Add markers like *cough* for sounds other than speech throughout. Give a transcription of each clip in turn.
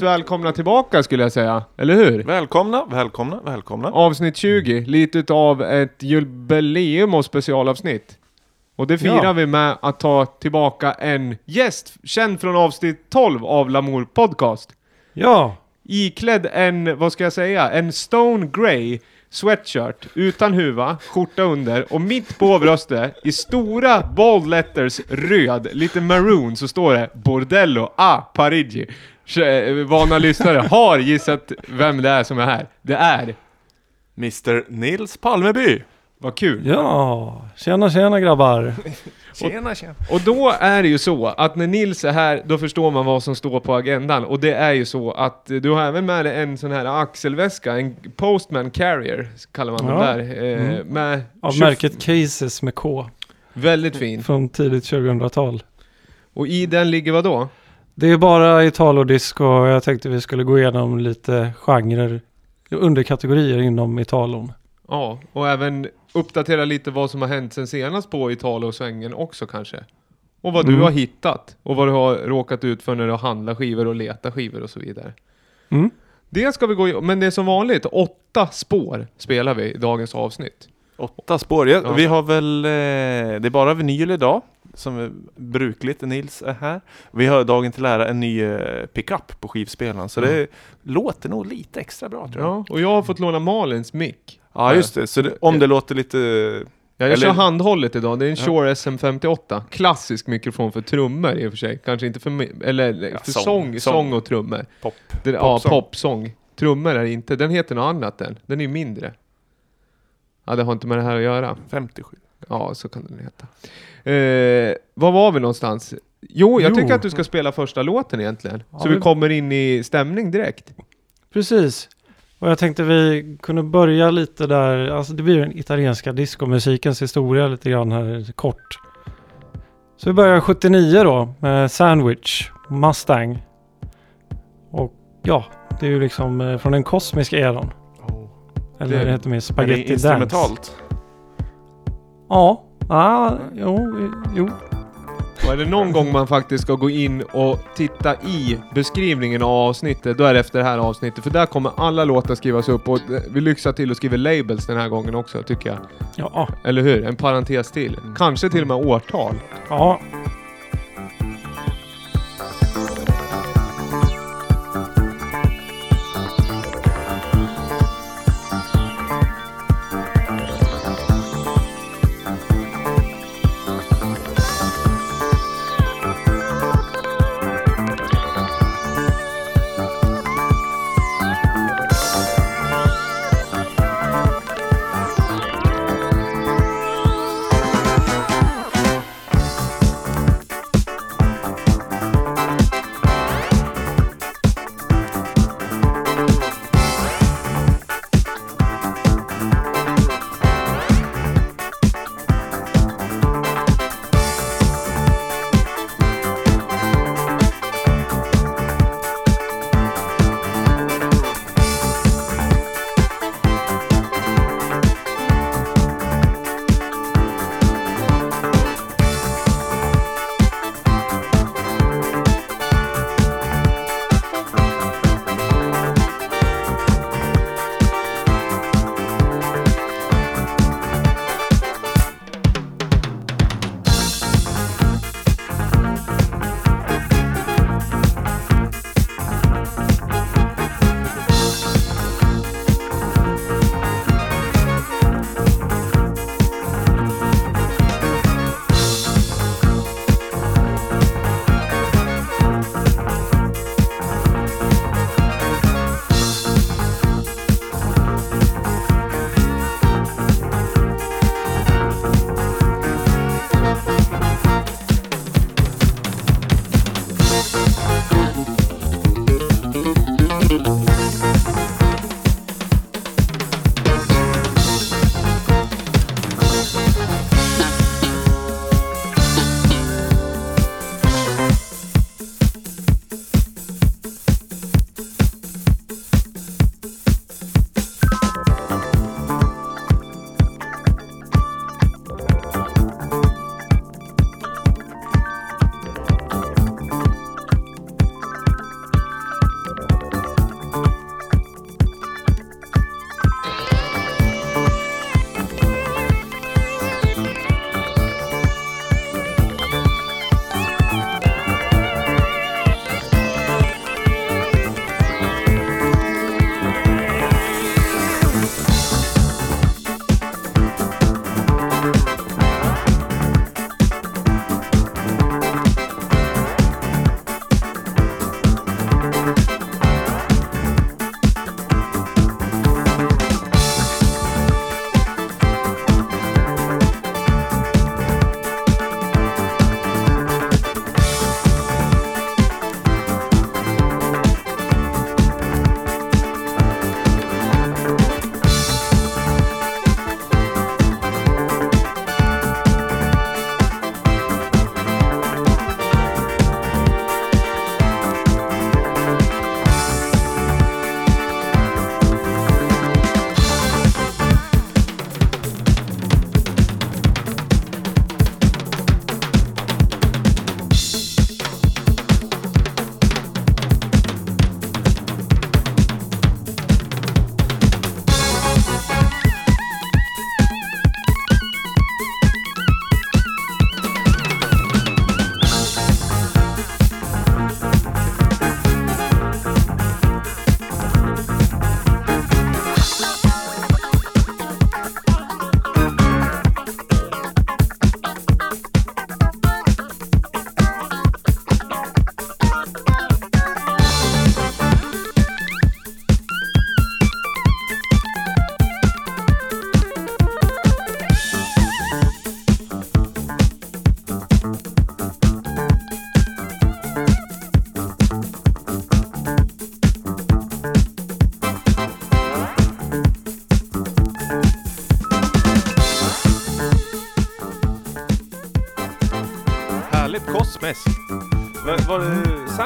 Varmt välkomna tillbaka skulle jag säga, eller hur? Välkomna, välkomna, välkomna. Avsnitt 20, lite utav ett jubileum och specialavsnitt. Och det firar Ja. vi med att ta tillbaka en gäst, känd från avsnitt 12 av Lamour Podcast. Ja, Iklädd en, vad ska jag säga, en Stone Grey sweatshirt utan huva, skjorta under och mitt på bröstet i stora bold letters röd, lite maroon så står det Bordello a Parigi. Vana lyssnare har gissat vem det är som är här. Det är, Mr Nils Palmeby. vad kul. ja, tjena tjena grabbar. *laughs* Tjena, tjena. Och då är det ju så att när Nils är här, då förstår man vad som står på agendan. Och det är ju så att du har även med dig en sån här axelväska, en Postman Carrier, kallar man den Ja. där. Eh, Mm. Med Av 20 märket Cases med K. Väldigt fin. Från tidigt 2000-tal. Och i den ligger vad då? Det är bara Italo-disco och jag tänkte vi skulle gå igenom lite genrer, underkategorier inom Italon. Ja, och även uppdatera lite vad som har hänt sen senast på Italo-svängen också kanske. Och vad du Mm. har hittat. Och vad du har råkat ut för när du handlar skivor och letar skivor och så vidare. Mm. Det ska vi gå i- men det är som vanligt, åtta spår spelar vi i dagens avsnitt. Åtta spår. Ja, Ja. Vi har väl, eh, det är bara vinyl idag. Som är brukligt. Nils är här. Vi har dagen till ära en ny eh, pickup på skivspelaren. Så Mm. det låter nog lite extra bra tror jag. Ja, och jag har fått låna Malins mick. Ja just det. Så det, om det låter lite... Ja, jag Eller- kör handhållet idag, det är en Ja. Shure SM58. Klassisk mikrofon för trummor i och för sig. Kanske inte för, eller, Ja, för sång. sång, sång, och trummor. Pop. Det, ja, Popsång. Trummor är det inte, den heter något annat den. Den är mindre. Ja, det har inte med det här att göra. 57. Ja, så kan den heta. Eh, var var vi någonstans? Jo, jag Jo. tycker att du ska spela första låten egentligen. Ja, så vi vi- kommer in i stämning direkt. Precis. Och jag tänkte vi kunde börja lite där, alltså det blir den italienska discomusikens historia lite grann här kort. Så vi börjar 79 då med Sandwich, Mustang. Och ja, det är ju liksom eh, från den kosmiska eran. Eller Det- det, heter mer Spaghetti Dance. instrumentalt? Ja, ah, jo, jo. Och är det någon gång man faktiskt ska gå in och titta i beskrivningen av avsnittet, då är det efter det här avsnittet. För där kommer alla låtar skrivas upp och vi lyxar till och skriver labels den här gången också, tycker jag. Ja, Eller hur? En parentes till. Kanske till och med årtal. ja.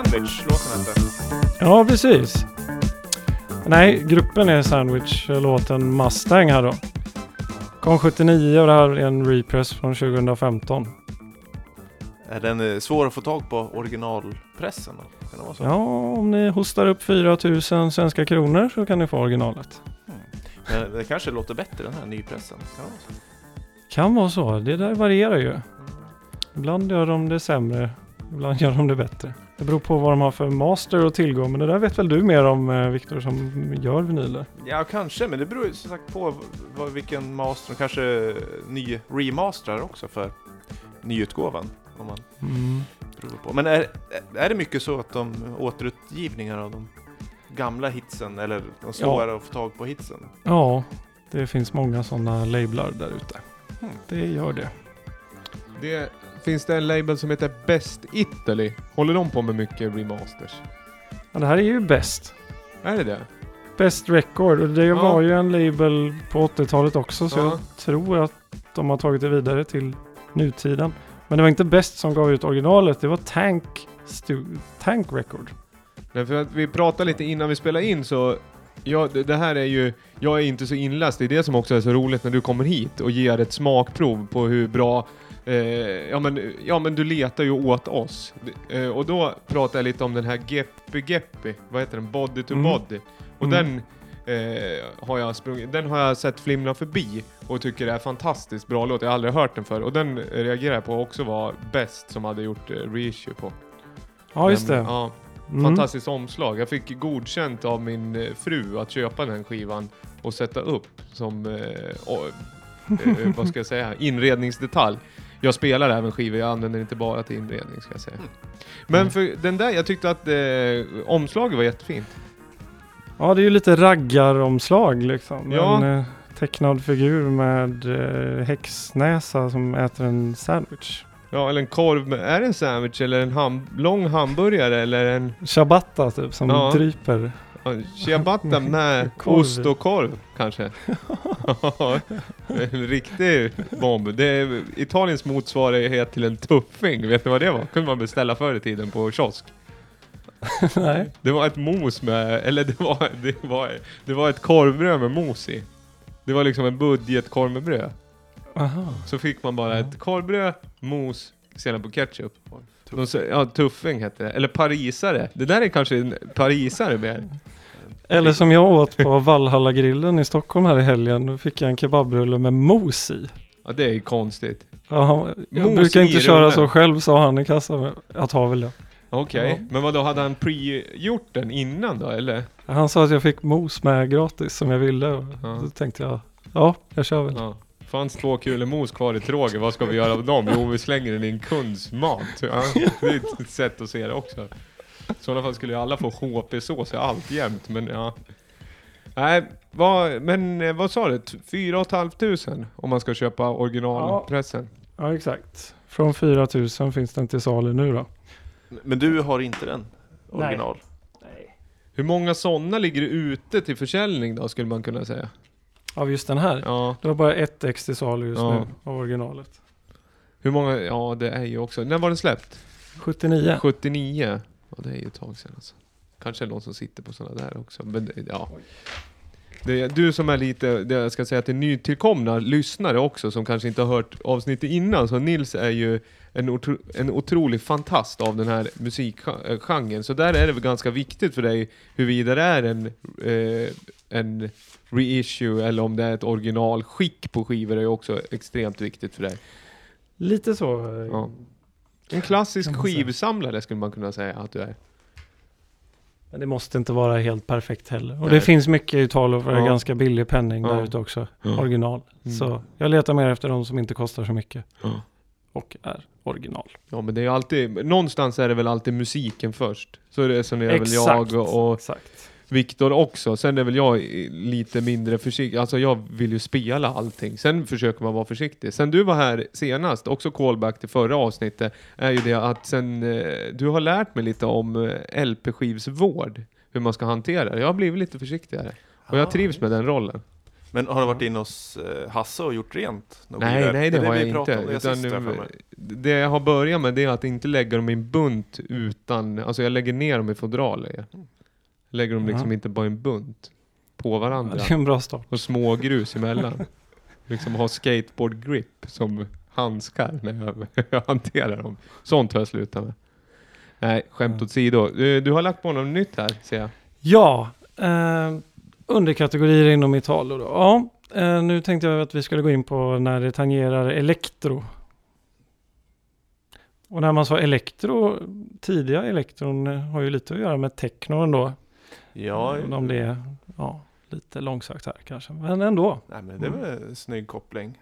Sandwich, låten hette. Ja, precis. Nej, gruppen är Sandwich, låten Mustang här då. Kom 79 och det här är en repress från 2015. Är den eh, svår att få tag på originalpressen? Kan det vara så? Ja, om ni hostar upp 4000 svenska kronor så kan ni få originalet. Men det kanske låter bättre den här nypressen? Kan det vara så? Kan vara så, det där varierar ju. Ibland gör de det sämre, ibland gör de det bättre. Det beror på vad de har för master att tillgå, men det där vet väl du mer om eh, Viktor som gör vinyler? Ja, kanske, men det beror ju som sagt på vad, vilken master, kanske ny remasterar också för nyutgåvan. Om man Mm. beror på. Men är, är det mycket så att de återutgivningar av de gamla hitsen, eller de svåra att få tag på hitsen? Ja, det finns många sådana lablar där ute. Hmm. Det gör det. Det, finns det en label som heter Best Italy? Håller de på med mycket remasters? Ja, det här är ju bäst. Är det det? Best Record det Ja. var ju en label på 80-talet också så Ja. jag tror att de har tagit det vidare till nutiden. Men det var inte Best som gav ut originalet, det var Tank, Stu- Tank Record. Nej, för att vi pratade lite innan vi spelade in så Ja, det, det här är ju, jag är inte så inläst, det är det som också är så roligt när du kommer hit och ger ett smakprov på hur bra eh, ja, men, ja men du letar ju åt oss. Eh, och då pratar jag lite om den här Geppy Geppy, vad heter den? Body to Mm. Body. Och Mm. den eh, har jag sprungit, den har jag sett flimra förbi och tycker det är fantastiskt bra låt, jag har aldrig hört den förr. Och den reagerar jag på också var bäst som hade gjort eh, reissue på. Ja, just det. Ja, Mm. Fantastiskt omslag. Jag fick godkänt av min eh, fru att köpa den skivan och sätta upp som, eh, eh, vad ska jag säga, *laughs* inredningsdetalj. Jag spelar även skivor, jag använder inte bara till inredning ska jag säga. Men Mm. för den där, jag tyckte att eh, omslaget var jättefint. Ja, det är ju lite raggaromslag liksom. Ja. En eh, tecknad figur med eh, häxnäsa som äter en sandwich. Ja, eller en korv med, är det en sandwich eller en ham, lång hamburgare eller en Ciabatta typ som Ja. dryper. Ja, ciabatta med Korv. ost och korv kanske? *laughs* En riktig bomb. Det är Italiens motsvarighet till en tuffing. Vet ni vad det var? kunde man beställa förr i tiden på kiosk. *laughs* Nej. Det var ett mos med, eller det var, det var, det var ett korvbröd med mos i. Det var liksom en budgetkorv med bröd. Aha. Så fick man bara Ja. ett korvbröd, mos, senap och ketchup. De, sa- ja, tuffing hette det. Eller parisare. Det där är kanske en parisare mer. Eller som jag åt på Valhalla-grillen i Stockholm här i helgen. Då fick jag en kebabrulle med mos i. Ja, det är ju konstigt. Ja, jag Mos brukar inte köra så själv sa han i kassan. Jag tar väl det. Okej, Ja. men vad då hade han pre-gjort den innan då eller? Han sa att jag fick mos med gratis som jag ville. Ja. Då tänkte jag, ja, jag kör väl. Ja. Fanns två kulor mos kvar i tråget, vad ska vi göra av dem? Jo, vi slänger den i en kunds mat. Ja, det är ett sätt att se det också. I sådana fall skulle ju alla få HP-sås i allt jämt, men ja. Nej, vad, men eh, vad sa du? T- Fyra och ett halvt tusen om man ska köpa originalpressen? Ja, exakt. Från 4000 finns den till salu nu då. Men du har inte den Nej. original? Hur många sådana ligger ute till försäljning då, skulle man kunna säga? Av just den här. Ja. Det var bara ett ex till salu just Ja. nu av originalet. Hur många? Ja, det är ju också. När var den släppt? 79. 79. Ja, det är ju ett tag sedan alltså. Kanske någon som sitter på sådana där också. Men det- ja. Det är du som är lite, det jag ska säga till nytillkomna lyssnare också som kanske inte har hört avsnittet innan. Så Nils är ju en, otro, en otrolig fantast av den här musikgenren. Så där är det väl ganska viktigt för dig huruvida det är en, eh, en reissue eller om det är ett originalskick på skivor är ju också extremt viktigt för dig. Lite så. eh, Ja. En klassisk skivsamlare skulle man kunna säga att du är. Men det måste inte vara helt perfekt heller. Och Nej. det finns mycket i Italo för Ja. ganska billig penning Ja. där ute också. Ja. Original. Mm. Så jag letar mer efter de som inte kostar så mycket. Ja. Och är original. Ja men det är ju alltid, någonstans är det väl alltid musiken först. Så resonerar väl jag och, och Exakt. Viktor också. Sen är väl jag lite mindre försiktig. Alltså jag vill ju spela allting. Sen försöker man vara försiktig. Sen du var här senast, också callback till förra avsnittet, är ju det att sen eh, du har lärt mig lite om eh, LP-skivsvård. Hur man ska hantera det. Jag har blivit lite försiktigare. Och jag Ah, trivs med den rollen. Men har du varit inne hos eh, Hasse och gjort rent? Nej, nej det är har jag inte. om det Utan nu, det jag har börjat med det är att inte lägga dem i en bunt utan, alltså jag lägger ner dem i fodralet. Jag lägger dem liksom inte bara en bunt på varandra. Det är en bra start. Och små grus emellan. *laughs* liksom ha skateboard grip som handskar när jag, *laughs* jag hanterar dem. Sånt har jag slutat med. Nej, skämt Mm. åsido. Du, du har lagt på något nytt här, ser jag. Ja, eh, underkategorier inom Italo då. Ja, eh, nu tänkte jag att vi skulle gå in på när det tangerar elektro. Och när man sa elektro, tidiga elektron eh, har ju lite att göra med techno ändå. Ja, Även om det är ja, lite långsökt här kanske, men ändå. nej, men det är väl en snygg koppling.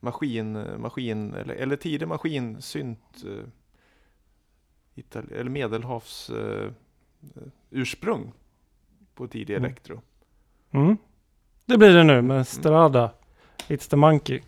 Maskin, maskin eller, eller tidig maskinsynt eh, Itali- eller medelhavs eh, eh, ursprung på tidig Mm. elektro. Mm. Det blir det nu med Strada, It's the Monkey.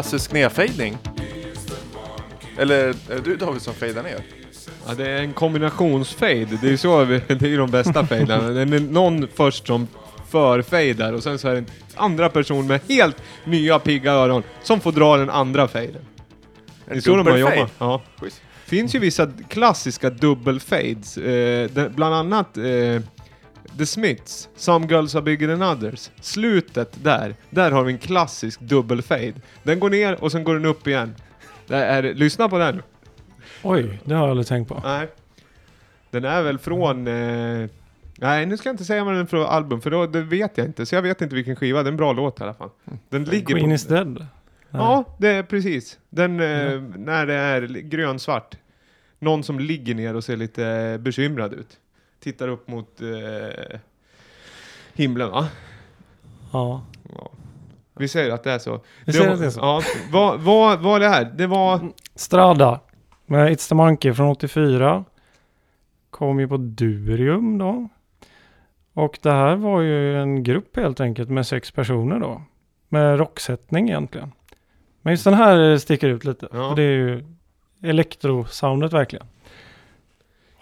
Klassisk nedfejdning. Eller är det du David som fejdar ner? Ja, det är en kombinationsfade. Det är ju så vi, *laughs* det är ju de bästa faderna. Det är någon först som förfejdar och sen så är det en andra person med helt nya pigga öron som får dra den andra faden. Det är så de har jobbat. Ja. finns ju vissa klassiska dubbelfades. Eh, bland annat eh, The Smiths, Some Girls Are Bigger Than Others. Slutet där, där har vi en klassisk dubbel fade. Den går ner och sen går den upp igen. Det är, lyssna på den. Oj, det har jag aldrig tänkt på. Nej. Den är väl från... Eh, nej, nu ska jag inte säga vad den är från album, för då, det vet jag inte. Så jag vet inte vilken skiva. Det är en bra låt i alla fall. Den ligger Queen på... is dead. Nej. Ja, det är precis. Den, eh, när det är grönsvart. Någon som ligger ner och ser lite bekymrad ut. Tittar upp mot eh, himlen va? Ja. Ja. Vi säger att det är så. Vi säger att det är så. Ja, vad, vad var det här? Det var... Strada med It's the Monkey från 84. Kom ju på Durium då. Och det här var ju en grupp helt enkelt med sex personer då. Med rocksättning egentligen. Men just den här sticker ut lite. Ja. För det är ju elektrosoundet verkligen.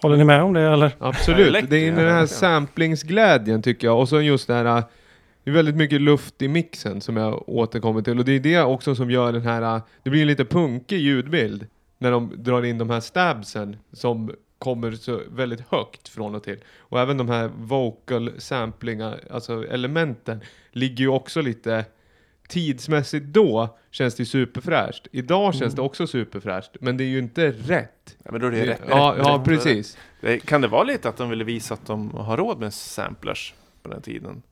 Håller ni med om det eller? Absolut. Det är den här samplingsglädjen tycker jag. Och så just det här... äh, Det är väldigt mycket luft i mixen som jag återkommer till. Och det är det också som gör den här... äh, Det blir en lite punkig ljudbild. När de drar in de här stabsen som kommer så väldigt högt från och till. Och även de här vocal samplingar, alltså elementen, ligger ju också lite tidsmässigt då känns det superfräscht. Idag känns det också superfräscht. Men det är ju inte rätt. Ja, men då är det rätt. Ja, rätt, ja rätt. precis. Kan det vara lite att de ville visa att de har råd med samplers på den tiden?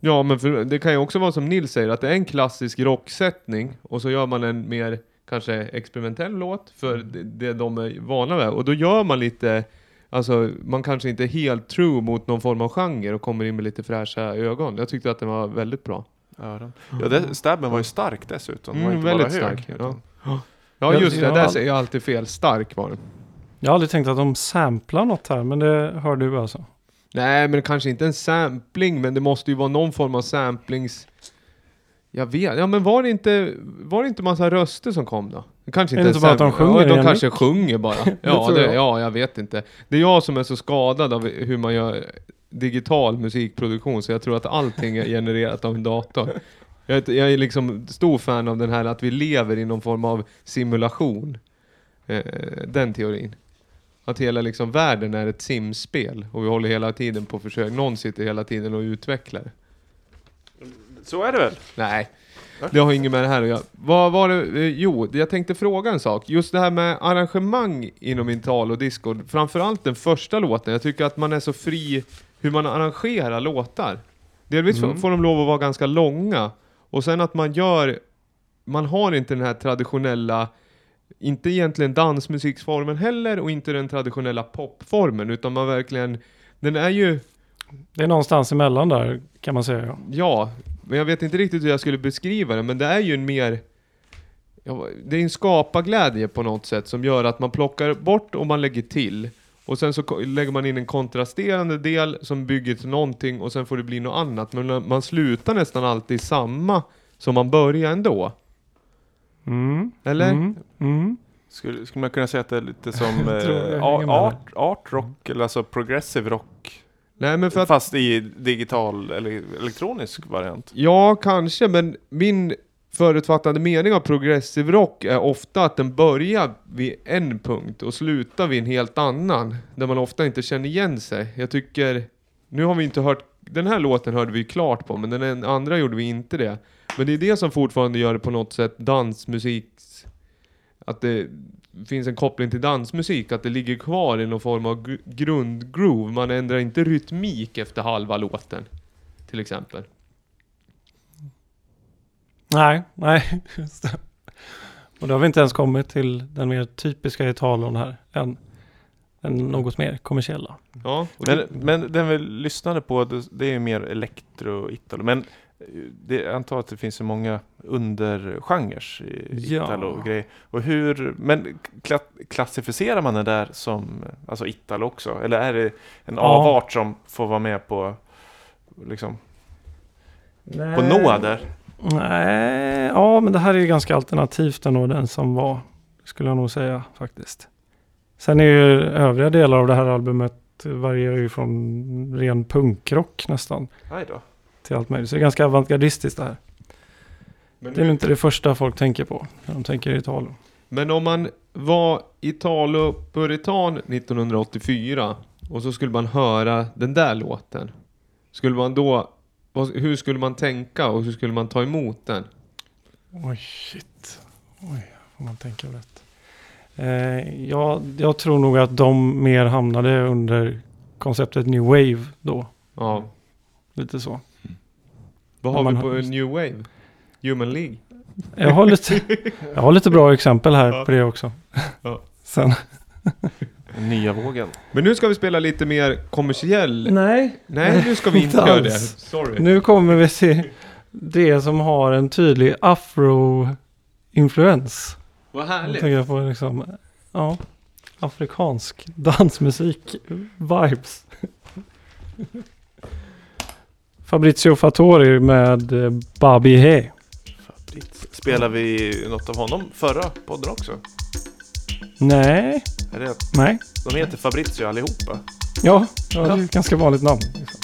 Ja, men för, det kan ju också vara som Nils säger, att det är en klassisk rocksättning och så gör man en mer kanske experimentell låt för det, det de är vana med. Och då gör man lite, alltså man kanske inte är helt true mot någon form av genre och kommer in med lite fräscha ögon. Jag tyckte att den var väldigt bra. Öron. Ja, det, stabben var ju stark dessutom. Den var Mm, väldigt hög, stark, utan- Ja, Ja, just det, där säger jag alltid fel. Stark var den. Jag har aldrig tänkt att de samplar något här men det hör du alltså. Nej, men kanske inte en sampling, men det måste ju vara någon form av samplings... Jag vet, ja men var det inte, var det inte massa röster som kom då? Det kanske inte det inte bara att de sjunger Ja, de kanske sjunger bara. *laughs* Ja, tror det, jag. ja, jag vet inte. Det är jag som är så skadad av hur man gör digital musikproduktion, så jag tror att allting är genererat av en dator. Jag är, jag är liksom stor fan av den här att vi lever i någon form av simulation. Eh, den teorin. Att hela liksom världen är ett simspel och vi håller hela tiden på försök. Någon sitter hela tiden och utvecklar. Så är det väl? Nej, det har inget med det här att göra. Vad var det? eh, Jo, jag tänkte fråga en sak. Just det här med arrangemang inom Intalo och disco. Framförallt den första låten. Jag tycker att man är så fri hur man arrangerar låtar. Delvis Mm. får de lov att vara ganska långa. Och sen att man gör... Man har inte den här traditionella inte egentligen dansmusiksformen heller och inte den traditionella popformen utan man verkligen Den är ju Det är någonstans emellan där kan man säga. Ja. Men jag vet inte riktigt hur jag skulle beskriva det, men det är ju en mer... Ja, det är en skaparglädje på något sätt som gör att man plockar bort och man lägger till. Och sen så lägger man in en kontrasterande del som bygger till någonting och sen får det bli något annat. Men man slutar nästan alltid samma som man börjar ändå. Mm. Eller? Mm. Mm. Skulle, skulle man kunna säga att det är lite som *laughs* eh, art, art rock, eller alltså progressive rock? Nej men för att... Fast i digital eller elektronisk variant. Ja, kanske, men min förutfattade mening av progressive rock är ofta att den börjar vid en punkt och slutar vid en helt annan. Där man ofta inte känner igen sig. Jag tycker... Nu har vi inte hört... Den här låten hörde vi klart på, men den andra gjorde vi inte det. Men det är det som fortfarande gör det på något sätt dansmusik... Att det finns en koppling till dansmusik, att det ligger kvar i någon form av gr- grundgroove. Man ändrar inte rytmik efter halva låten. Till exempel. Nej, nej. *laughs* Just det. Och då har vi inte ens kommit till den mer typiska Italon här. Än den något mer kommersiella. Ja, Men, men den vi lyssnade på, det, det är ju mer elektro italo. Men det, jag antar att det finns så många undergenrer i Ja. italo-grejer. Och hur, men kla, klassificerar man det där som alltså italo också? Eller är det en Ja. avart som får vara med på liksom, på nåder? Nej, ja men det här är ju ganska alternativt ändå den som var. Skulle jag nog säga faktiskt. Sen är ju övriga delar av det här albumet varierar ju från ren punkrock nästan Nej då. Till allt möjligt. Så det är ganska avantgardistiskt det här. men, Det är inte det första folk tänker på när de tänker Italien. men om man var Italo-puritan 1984 och så skulle man höra den där låten. skulle man då, hur skulle man tänka och hur skulle man ta emot den? Oj, shit. Oj, får man tänka rätt. Eh, ja, jag tror nog att de mer hamnade under konceptet New Wave då. Ja. Lite så. Vad har vi på har- New Wave? Human League? Jag har lite, *laughs* jag har lite bra exempel här Ja. på det också. Ja. Sen. Nya vågen. Men nu ska vi spela lite mer kommersiell. Nej, Nej, nu ska vi inte Inte göra det. Sorry. nu kommer vi se det som har en tydlig afro-influens. Vad Jag härligt. tänker på liksom, ja, afrikansk dansmusik-vibes. *laughs* Fabrizio Fattori med eh, Babi. Fabritz. Spelar vi något av honom förra podden också? Nej, Är det, nej, de heter Fabrizio allihopa. ja, ja det är ett ganska vanligt namn. Liksom.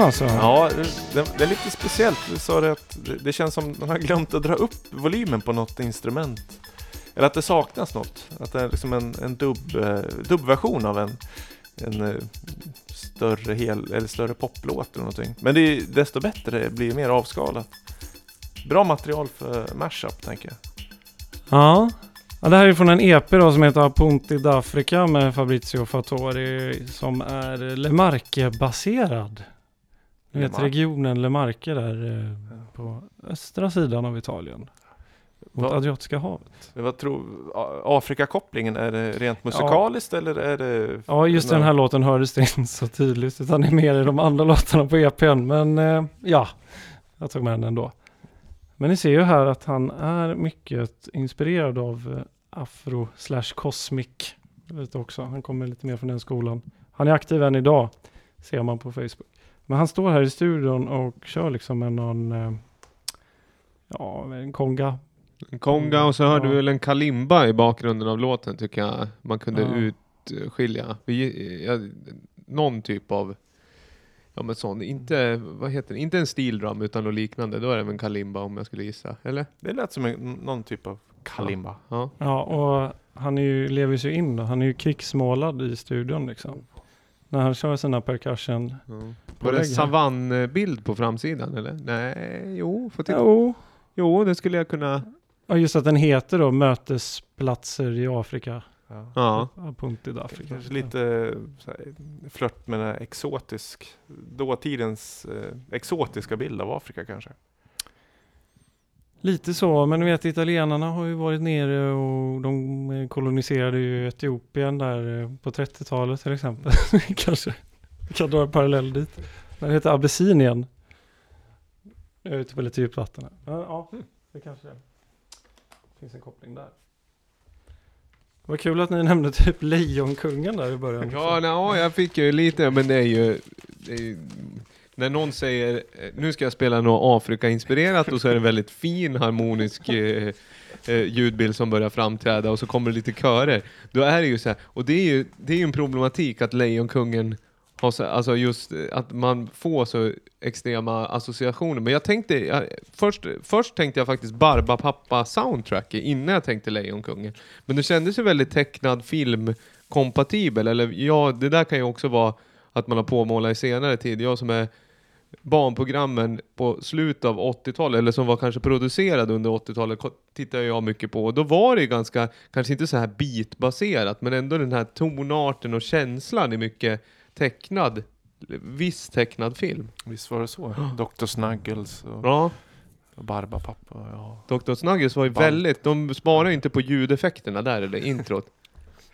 Den alltså? Ja, det, det är lite speciellt. Du sa det att det, känns som att man har glömt att dra upp volymen på något instrument. Eller att det saknas något. Att det är liksom en, en dubb, eh, dubbversion av en, en eh, större, hel, eller större poplåt eller någonting. Men det är desto bättre, det blir mer avskalat. Bra material för mashup tänker jag. Ja. ja. Det här är från en EP då som heter Apunti d'Africa med Fabrizio Fattori som är Lemarque-baserad. Ni vet regionen Lemarque där eh, på östra sidan av Italien. Mot Vad- Adriatiska havet. Vad tror Afrika-kopplingen, är det rent musikaliskt eller är det... Ja, just den här låten hördes det inte så tydligt utan det är mer i de andra *laughs* låtarna på EPn. Men eh, ja, jag tog med den ändå. Men ni ser ju här att han är mycket inspirerad av eh, afro slash cosmic. Lite också. Han kommer lite mer från den skolan. Han är aktiv än idag, ser man på Facebook. Men han står här i studion och kör liksom med någon, eh, ja, en konga. En konga och så hörde Ja. vi väl en kalimba i bakgrunden av låten tycker jag man kunde Ja. utskilja. Vi, ja, någon typ av, ja men sån, inte, vad heter det, inte en steel drum utan något liknande. Då är det väl en kalimba om jag skulle gissa, eller? Det lät som en, någon typ av kalimba. Ja. Ja, och han är ju, lever sig in då. Han är ju krigsmålad i studion liksom. När han kör sina percussion. På Var det en savannbild på framsidan eller? Nej, jo, får titta. Jo. Jo, det skulle jag kunna. Ja, just att den heter då Mötesplatser i Afrika. Ja. Ja. Ja, punkt i Afrika. Kanske lite så här, flört med den exotisk, dåtidens eh, exotiska bild av Afrika kanske. Lite så, men du vet italienarna har ju varit nere och de eh, koloniserade ju Etiopien där eh, på 30-talet till exempel. *laughs* Kanske kan dra en parallell dit. Men det heter Abessinien. Jag är ute på lite djupt vatten här. Ja, ja, det kanske det finns en koppling där. Vad kul att ni nämnde typ Lejonkungen där i början. Ja, no, jag fick ju lite, men det är ju, det är ju när någon säger eh, nu ska jag spela något Afrika-inspirerat och så är det en väldigt fin harmonisk eh, eh, ljudbild som börjar framträda och så kommer det lite körer. Då är det ju så här, och det är ju, det är ju en problematik att Lejonkungen har så, alltså just eh, att man får så extrema associationer. Men jag tänkte, jag, först, först tänkte jag faktiskt Barbapapa soundtrack innan jag tänkte Lejonkungen. Men det kändes ju väldigt tecknad film kompatibel, eller ja, det där kan ju också vara att man har påmålat i senare tid. Jag som är barnprogrammen på slutet av 80-talet, eller som var kanske producerade under 80-talet, ko- tittar jag mycket på. Och då var det ju ganska, kanske inte så här beatbaserat, men ändå den här tonarten och känslan i mycket tecknad, viss tecknad film. Visst var det så? Dr. Snuggles och, Ja, Barbapapa. Ja. Dr. Snuggles var ju Band. väldigt, de sparar inte på ljudeffekterna där, eller introt.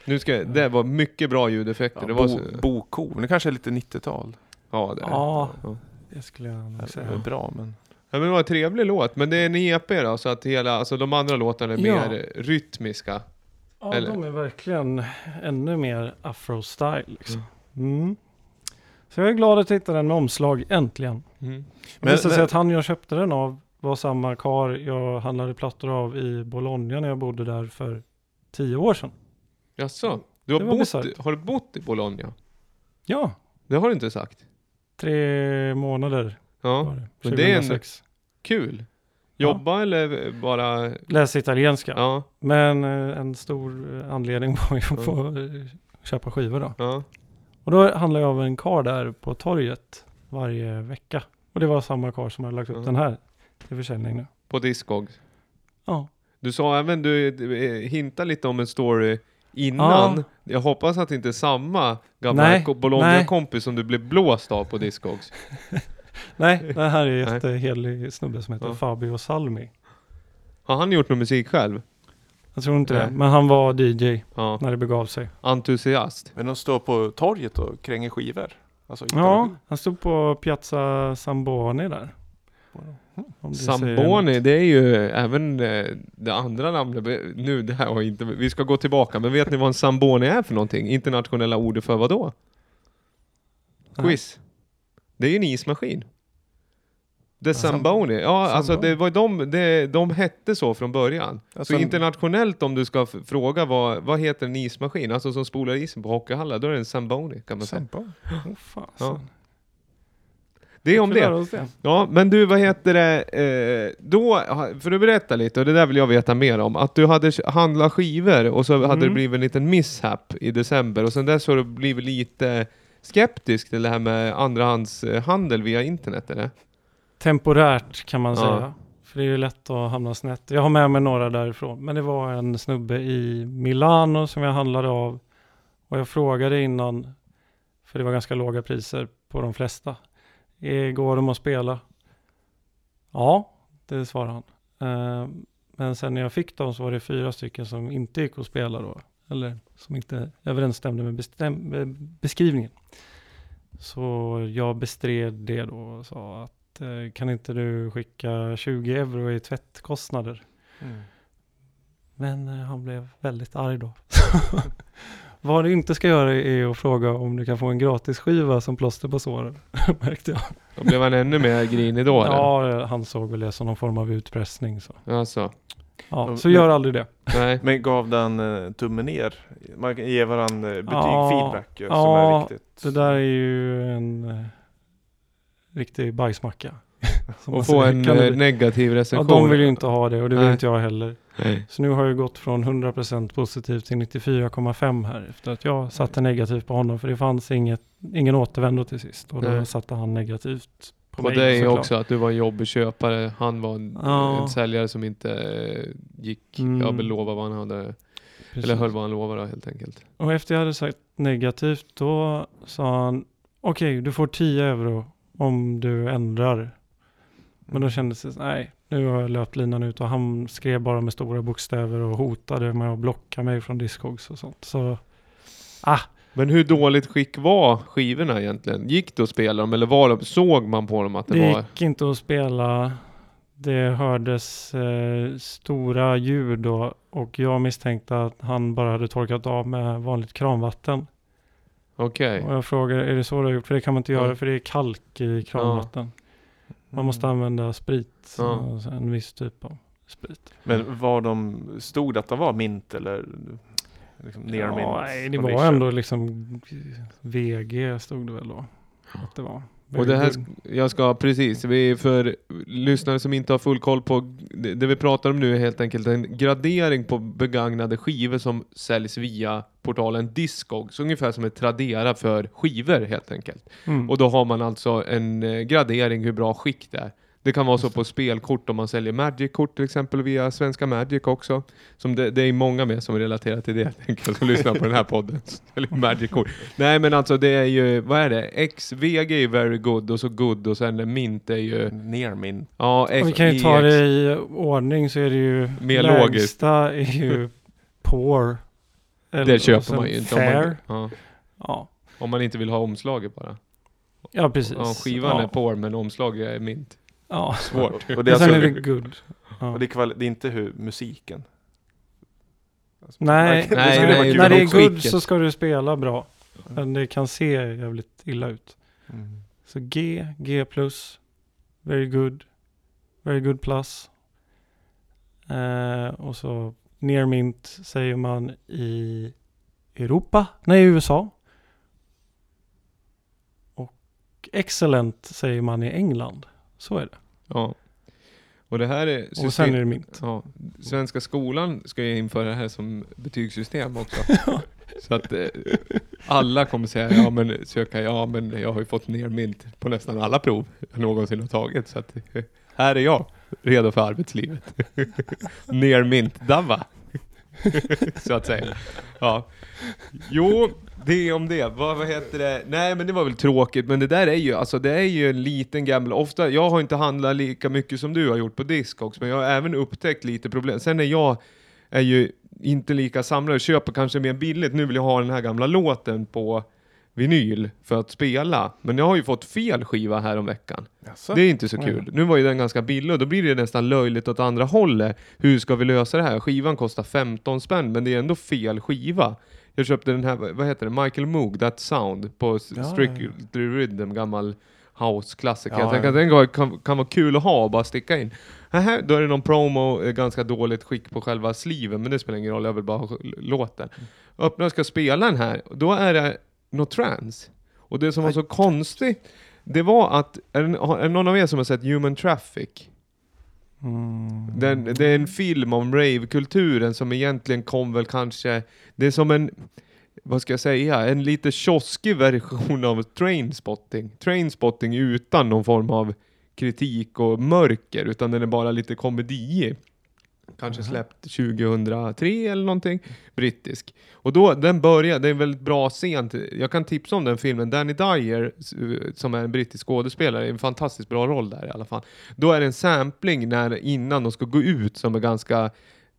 Nu ska, det var mycket bra ljudeffekter. Ja, det var bo, så, Boko, det kanske är lite 90-tal. ja, det, Ja. ja. Det skulle jag nog Det är säga. bra men... Ja men det var en trevlig låt, men det är en EP då, så att hela, alltså de andra låtarna är Ja. mer rytmiska. Ja, Eller? de är verkligen ännu mer afro-style liksom. Mm. Mm. Så jag är glad att hitta den med omslag, äntligen. Mm. Det Men- visade sig men- att han jag köpte den av var samma kar jag handlade plattor av i Bologna när jag bodde där för tio år sedan. Jaså? Du har, Det var bott, har du bott i Bologna? Ja, Det har du inte sagt. Tre månader Ja, det. men det är en- 2006. kul. Jobba eller bara... Läs italienska. Ja, Men eh, en stor eh, anledning var ju att Ja. få eh, köpa skivor då. ja. Och då handlade jag av en kar där på torget varje vecka. Och det var samma kar som hade lagt upp Ja. den här till försäljning nu. På Discogs. Ja. Du sa även, du hintade lite om en story innan. Ja. Jag hoppas att det inte är samma gamla Bologna-kompis som du blev blåst av på Discogs. *laughs* Nej, det här är en jättehelig snubbe som heter Ja. Fabio Salmi. Har han gjort någon musik själv? Jag tror inte Nej. det, men han var DJ Ja. när det begav sig. Entusiast. Men de står på torget och kränger skivor. Alltså, Ja, han stod på Piazza Samboni där. Säger Samboni, det är ju även eh, det andra namnet. Nu, det här har inte, vi ska gå tillbaka, men vet ni vad en Samboni är för någonting? Internationella ordet för vad då? Quiz. Det är ju en ismaskin. The Zamboni. Ja, alltså det var de, det, de hette så från början. Alltså, så internationellt om du ska fråga vad, vad heter en ismaskin, alltså som spolar isen på hockeyhallar, då är det en Zamboni kan man säga. Sambon. Åh fasen. Ja. Det är om det. Ja, men du, vad heter det, eh, då, för att berätta lite, och det där vill jag veta mer om, att du hade handlat skivor och så hade Mm. det blivit en liten mishap i december och sen dess har du blivit lite skeptisk till det här med andrahandshandel via internet eller? Temporärt kan man Ja. säga. För det är ju lätt att hamna snett. Jag har med mig några därifrån. Men det var en snubbe i Milano som jag handlade av. Och jag frågade innan, för det var ganska låga priser på de flesta. "Eh, Går de att spela? Ja, det svarade han. Eh, Men sen när jag fick dem så var det fyra stycken som inte gick att spela då. Eller som inte överensstämde med beskrivningen. Så jag bestred det då och sa att eh, kan inte du skicka 20 euro i tvättkostnader? Mm. Men eh, han blev väldigt arg då. *laughs* Vad du inte ska göra är att fråga om du kan få en gratis skiva som plåster på såren, *laughs* märkte jag. Då blev han ännu mer grinig då eller? Ja, han såg väl det som någon form av utpressning. Så, Alltså, ja, Men- så gör aldrig det. nej. Men gav den uh, tummen ner? Man kan ge varandra betyg, Ja, feedback ju, som ja, är viktigt. Det där är ju en eh, riktig bajsmacka. *laughs* Som Och få en eh, negativ Ja, recension. de vill ju inte ha det och det vill Nej. inte jag heller. Nej. Så nu har jag gått från 100% positivt till 94,5 här efter att jag satte negativt på honom för det fanns inget, ingen återvändo till sist och då Nej. satte han negativt på På mig. dig såklart. också, att du var en jobbig köpare. Han var en, Ja. en säljare som inte eh, gick, Mm. ja, belova vad han hade, Precis. eller höll vad han lovade helt enkelt. Och efter jag hade sagt negativt då sa han okej du får 10 euro om du ändrar. Men då kändes det, nej nu har jag löpt linan ut och han skrev bara med stora bokstäver och hotade med att blocka mig från Discogs och sånt. Så ah, Men hur dåligt skick var skivorna egentligen? Gick det att spela dem eller var de, såg man på dem att det, Det var? gick inte att spela. Det hördes eh, stora ljud då och jag misstänkte att han bara hade torkat av med vanligt kranvatten. Okej. Och jag frågade, är det så du har gjort? För det kan man inte göra Ja. för det är kalk i kranvatten. Man måste Mm. använda sprit, Ja. alltså en viss typ av sprit. Men var de, stod att det var mint eller liksom near mint? ja, nej, det var ändå liksom VG stod det väl då. Att det var. Och det här, jag ska precis, vi för lyssnare som inte har full koll på, det, det vi pratar om nu är helt enkelt en gradering på begagnade skivor som säljs via portalen Discogs, ungefär som ett Tradera för skivor helt enkelt. Mm. Och då har man alltså en eh, gradering hur bra skick det är. Det kan vara så på spelkort om man säljer Magic-kort till exempel via Svenska Magic också. Som det, det är många med som relaterar till det helt enkelt som lyssnar på den här podden. *laughs* Eller Magic-kort. Nej men alltså det är ju, vad är det? XVG är very good och så good och sen Mint är ju, Near mint. ja Och vi kan ju ta det i ordning så är det ju Mer lägsta är ju poor. Eller- Det köper man ju inte om fair. man, ja, Ja. om man inte vill ha omslaget bara. ja, precis. Ja, skivan ja. är poor men omslaget är Mint. Ja. Svårt. Och det är, Och alltså, är det good. Ja. och det är, kvali- det är inte hur musiken. Alltså, Nej, nej, nej, kul när det är good så ska du spela bra. Men det kan se jävligt illa ut. Mm. Så G, G+, very good, very good plus. Eh, och så near mint säger man i Europa, nej i USA. Och excellent säger man i England. Så är det. Ja. Och det här är Och sen är det mint. Ja, Svenska skolan ska ju införa det här som betygssystem också. *laughs* Så att eh, alla kommer säga, ja men söka, ja men jag har ju fått ner mint på nästan alla prov jag någonsin har tagit. Så att eh, här är jag, redo för arbetslivet. *laughs* ner mint Dava. *laughs* så att säga. Ja. Jo, det om det. Vad, vad heter det? Nej men det var väl tråkigt, men det där är ju, alltså det är ju en liten gammal, ofta, jag har inte handlat lika mycket som du har gjort på Discogs, men jag har även upptäckt lite problem. Sen är jag, är ju inte lika samlare, köper kanske mer billigt, nu vill jag ha den här gamla låten på vinyl för att spela. Men jag har ju fått fel skiva här om veckan. Jaså? Det är inte så kul. Nu var ju den ganska billig och då blir det nästan löjligt åt andra hållet. Hur ska vi lösa det här? Skivan kostar 15 spänn men det är ändå fel skiva. Jag köpte den här, vad heter det, Michael Moog, That Sound på Ja, Strictly Rhythm, gammal house-klassiker. Ja, jag tänker ja. att den kan, kan, vara kul att ha och bara sticka in. Här, då är det någon promo, eh, ganska dåligt skick på själva sliven, men det spelar ingen roll, jag vill bara ha låten. Öppnar och ska spela den här, då är det något trance. Och det som var så konstigt, det var att, är det, har- är det någon av er som har sett Human Traffic? Mm. Den, det är en film om ravekulturen som egentligen kom väl kanske, det är som en, vad ska jag säga, en lite kioskig version av Trainspotting. Trainspotting utan någon form av kritik och mörker, utan den är bara lite komedi. Kanske släppt 2003 eller någonting, brittisk. Och då, den börjar, det är en väldigt bra scen, jag kan tipsa om den filmen, Danny Dyer, som är en brittisk skådespelare, en fantastiskt bra roll där i alla fall. Då är det en sampling när, innan de ska gå ut som är ganska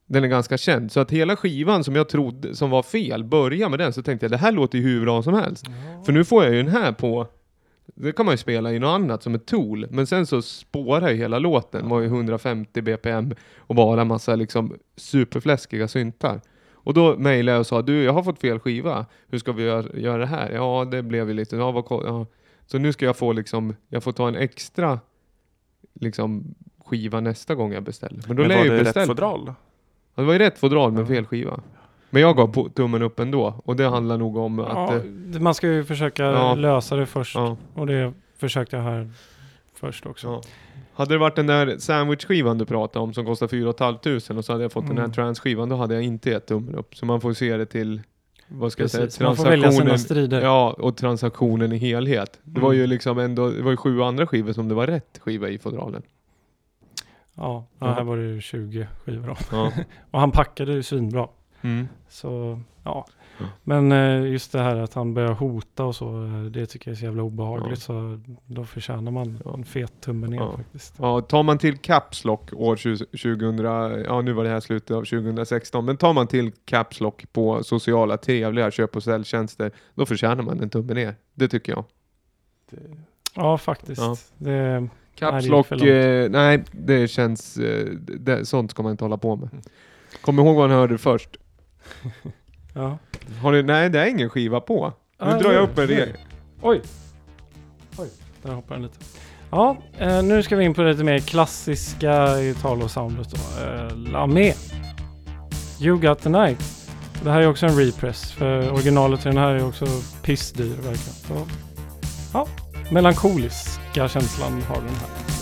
den är ganska känd, så att hela skivan som jag trodde som var fel, börja med den så tänkte jag det här låter ju hur bra som helst. För nu får jag ju den här på, det kan man ju spela i något annat som ett tool, men sen så spårar ju hela låten, var ju 150 bpm och bara massa liksom superfläskiga syntar. Och då mejlade jag och sa, du jag har fått fel skiva, hur ska vi göra, göra det här? Ja det blev ju lite, ja, vad, ja. Så nu ska jag få liksom, jag får ta en extra liksom skiva nästa gång jag beställer. Men då Men var det rätt fodral? Ja, det var ju rätt fodral med Ja. fel skiva. Men jag gav tummen upp ändå. Och det handlar nog om att... Ja, det- man ska ju försöka Ja. lösa det först. ja, Och det försökte jag här först också. Hade det varit den där sandwich-skivan du pratade om som kostar 4 500 och så hade jag fått den här Mm. trans-skivan, då hade jag inte gett tummen upp. Så man får se det till, vad ska jag säga, Precis, välja sina strider. Ja, och transaktionen i helhet. Det var Mm. ju liksom ändå, det var ju sju andra skivor som det var rätt skiva i fodralen. Ja, ja, Ja. här var det ju 20 skivor då. Ja. *laughs* Och han packade ju svinbra. Mm. Så ja. Men eh, just det här att han börjar hota och så, eh, det tycker jag är så jävla obehagligt. Ja. Så då förtjänar man Ja. en fet tumme ner Ja. faktiskt. Ja, tar man till Caps Lock år 2000, ja nu var det här slutet av 2016, men tar man till Caps Lock på sociala trevliga köp och säljtjänster, då förtjänar man en tumme ner. Det tycker jag. Ja, faktiskt. Ja. Det, Nej, Caps det Lock, långt. eh, nej det känns, eh, det, sånt ska man inte hålla på med. Kom ihåg vad ni hörde först. *laughs* ja. Har ni, nej det är ingen skiva på. Nu Ah, drar jag upp en regel. Oj! Oj, där hoppar den lite. Ja, eh, nu ska vi in på det lite mer klassiska Italo-soundet då. Eh, La Me. You Got The Night. Det här är också en repress, för originalet till den här är också pissdyr verkligen. Så, ja, melankoliska känslan har den här.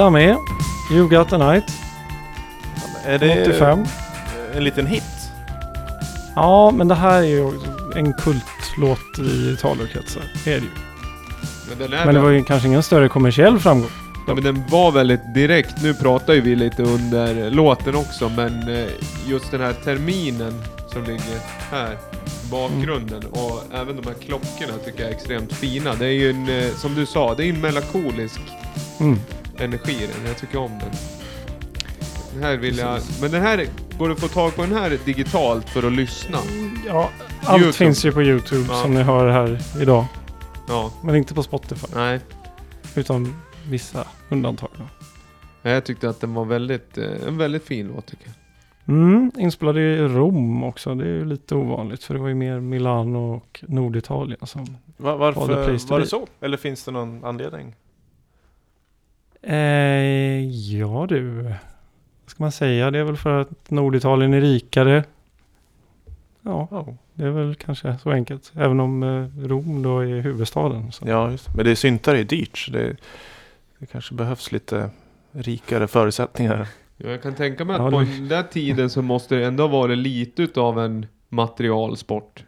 La med. You got the night. Är det 85. en liten hit? Ja, men det här är ju en kultlåt i Italokretsar. Det är det ju. Men, Men det var ju kanske ingen större kommersiell framgång. Ja men den var väldigt direkt, nu pratar ju vi lite under låten också men eh, just den här terminen som ligger här bakgrunden och även de här klockorna tycker jag är extremt fina. Det är ju en, eh, som du sa, det är en melankolisk Mm. Energi i den, jag tycker om den. Den här vill jag, men den här, går det att få tag på den här digitalt för att lyssna? Ja, allt YouTube. finns ju på YouTube Ja. som ni hör här idag. Ja, Men inte på Spotify. nej. Utan vissa undantag. Jag tyckte att den var väldigt, eh, en väldigt fin låt tycker jag. Mm, inspelad i Rom också. Det är ju lite ovanligt för det var ju mer Milano och Norditalien som... Va- Var varför var det så? Eller finns det någon anledning? Eh, ja du. Vad ska man säga? Det är väl för att Norditalien är rikare. Ja, det är väl kanske så enkelt. Även om eh, Rom då är huvudstaden. Så. ja just. men det är syntar är dyrt så det, det kanske behövs lite rikare förutsättningar. Ja, jag kan tänka mig att Ja, på den där tiden så måste det ändå vara lite utav en materialsport.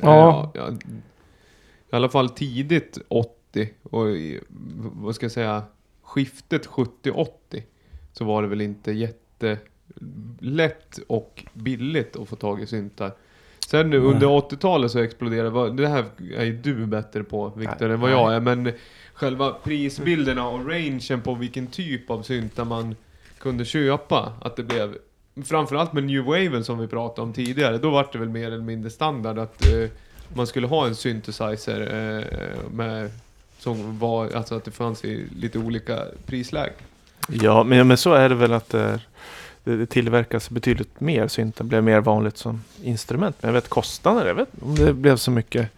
Ja. Eh, ja, I alla fall tidigt 80 och vad ska jag säga, skiftet 70-80 så var det väl inte jättelätt och billigt att få tag i syntar. Sen nu under 80-talet så exploderade det här är ju du bättre på Viktor än vad jag är men själva prisbilderna och rangen på vilken typ av syntar man kunde köpa. Att det blev, framförallt med New Waven som vi pratade om tidigare, då var det väl mer eller mindre standard att eh, man skulle ha en synthesizer eh, med, som var, alltså att det fanns i lite olika prislägen. Ja, men, men så är det väl att det, är, det, det tillverkas betydligt mer syntar. blev mer vanligt som instrument. Men jag vet kostnader, jag vet om det blev så mycket.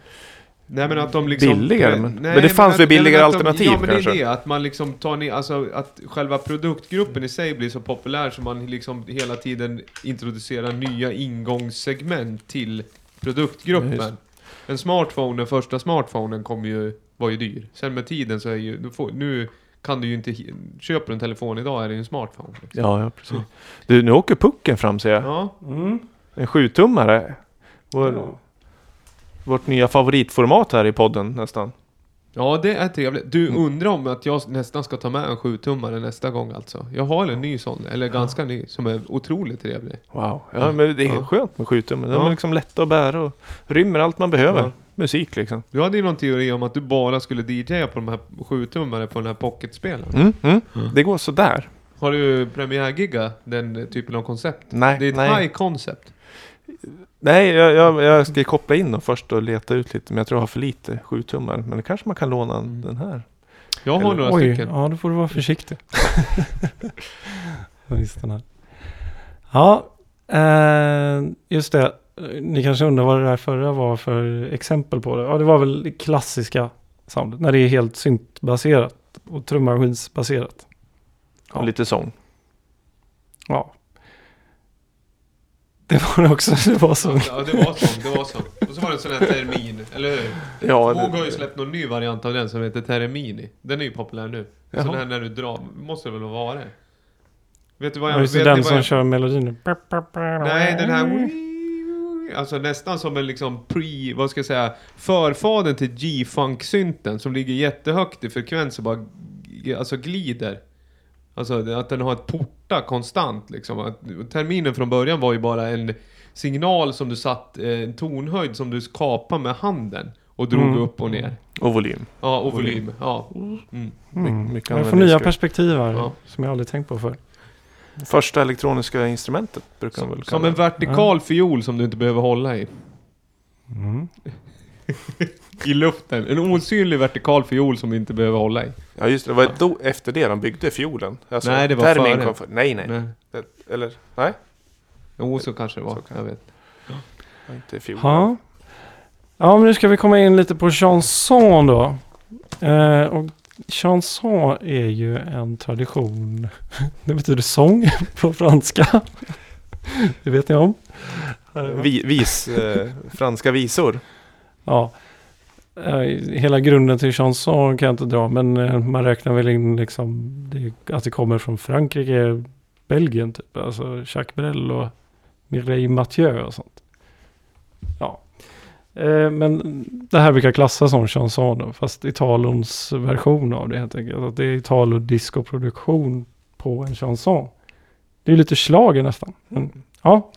Nej men att de liksom... Billigare, Nej, men- men det fanns att- väl billigare men att de- alternativ Ja men det kanske? är det, att man liksom tar ner, alltså att själva produktgruppen i sig blir så populär så man liksom hela tiden introducerar nya ingångssegment till produktgruppen. Ja. En smartphone, den första smartphonen kom ju, var ju dyr. Sen med tiden så är ju, du får, nu kan du ju inte, köper du en telefon idag är det ju en smartphone. Liksom. Ja, ja precis. Du, nu åker pucken fram ser jag. Ja. Mm. En sjutummare. Vår, Vårt nya favoritformat här i podden nästan. Ja, det är trevligt. Du Mm. undrar om att jag nästan ska ta med en 7-tummare nästa gång alltså. Jag har en ny sån, eller ganska ny, som är otroligt trevlig. Wow. Ja, men det är Ja. skönt med sjutummen. De är liksom lätta att bära och rymmer allt man behöver. Ja. Musik liksom. Du hade ju någon teori om att du bara skulle DJa på de här 7-tummare på den här pocketspelaren. Mm, mm. Mm. Det går sådär. Har du premiärgigga den typen av koncept? Nej, Det är ett nej. high concept. Nej jag, jag, jag ska koppla in dem först och leta ut lite. Men jag tror jag har för lite sjutummar. Men det kanske man kan låna Mm. den här. Jag har Eller- några Oj, stycken. ja då får du vara försiktig. *laughs* Visst den här. Ja, eh, just det. Ni kanske undrar vad det där förra var för exempel på det. Ja, det var väl det klassiska soundet. När det är helt syntbaserat och trummaskinsbaserat. Och lite sång. Ja. Det var det också. Det var så. Ja, det var så. Det var så. Och så var det en sån här termin, eller hur? Ja, Våg har ju släppt någon ny variant av den som heter Termini. Den är ju populär nu. Jaha. Så den här när du drar, måste det väl vara det? Vet du vad Ja, jag... just det, vet den som jag, kör melodin. Nej, den här... Alltså nästan som en liksom pre, vad ska jag säga, förfaden till G-funk-synten som ligger jättehögt i frekvens och bara alltså glider. Alltså att den har ett porta konstant liksom. Att, terminen från början var ju bara en signal som du satt, eh, en tonhöjd som du kapade med handen och drog Mm. upp och ner. och volym. Ja, och volym. Ja. Mm. Mm. mycket Jag får nya perspektiv här. Ja. Som jag aldrig tänkt på förr. Första elektroniska instrumentet brukar man Som, väl som kalla en det. vertikal fiol som du inte behöver hålla i. Mm. *laughs* I luften. En osynlig vertikal fiol som du inte behöver hålla i. Ja just det, det var då, efter det de byggde fiolen. Alltså, Nej, det var före. kom för, Nej, nej. Nej. Eller, nej. Jo, så kanske det var. Kan- jag vet. var Inte fiol. Ja. ja, men nu ska vi komma in lite på chanson då. Eh, och chanson är ju en tradition. *laughs* Det betyder sång *laughs* på franska. Det vet ni om. Vi, vis, eh, franska visor. Ja. Eh, hela grunden till chanson kan jag inte dra, men eh, man räknar väl in liksom det, att det kommer från Frankrike, Belgien typ. Alltså Jacques Brel och Mireille Mathieu och sånt. Ja. Eh, men det här brukar klassas som chanson då, fast Italons version av det helt enkelt. Att det är Italo-disco-produktion på en chanson. Det är lite slager nästan. Men, ja,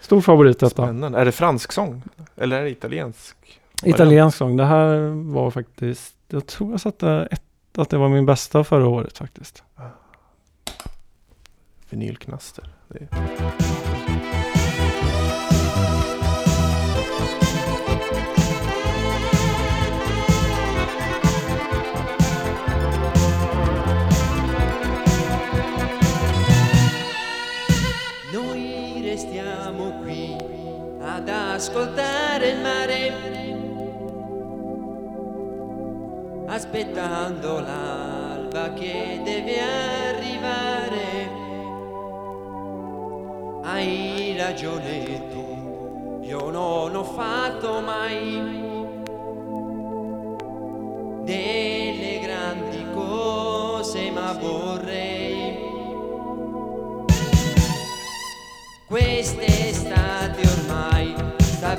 stor favorit detta. Spännande. Är det fransk sång? Eller är det italiensk? Italiensk sång. Det här var faktiskt, jag tror jag satte ett, att det var min bästa förra året faktiskt. Vinylknaster. Det aspettando l'alba che deve arrivare. Hai ragione tu, io non ho fatto mai delle grandi cose, ma vorrei Quest'estate ormai sta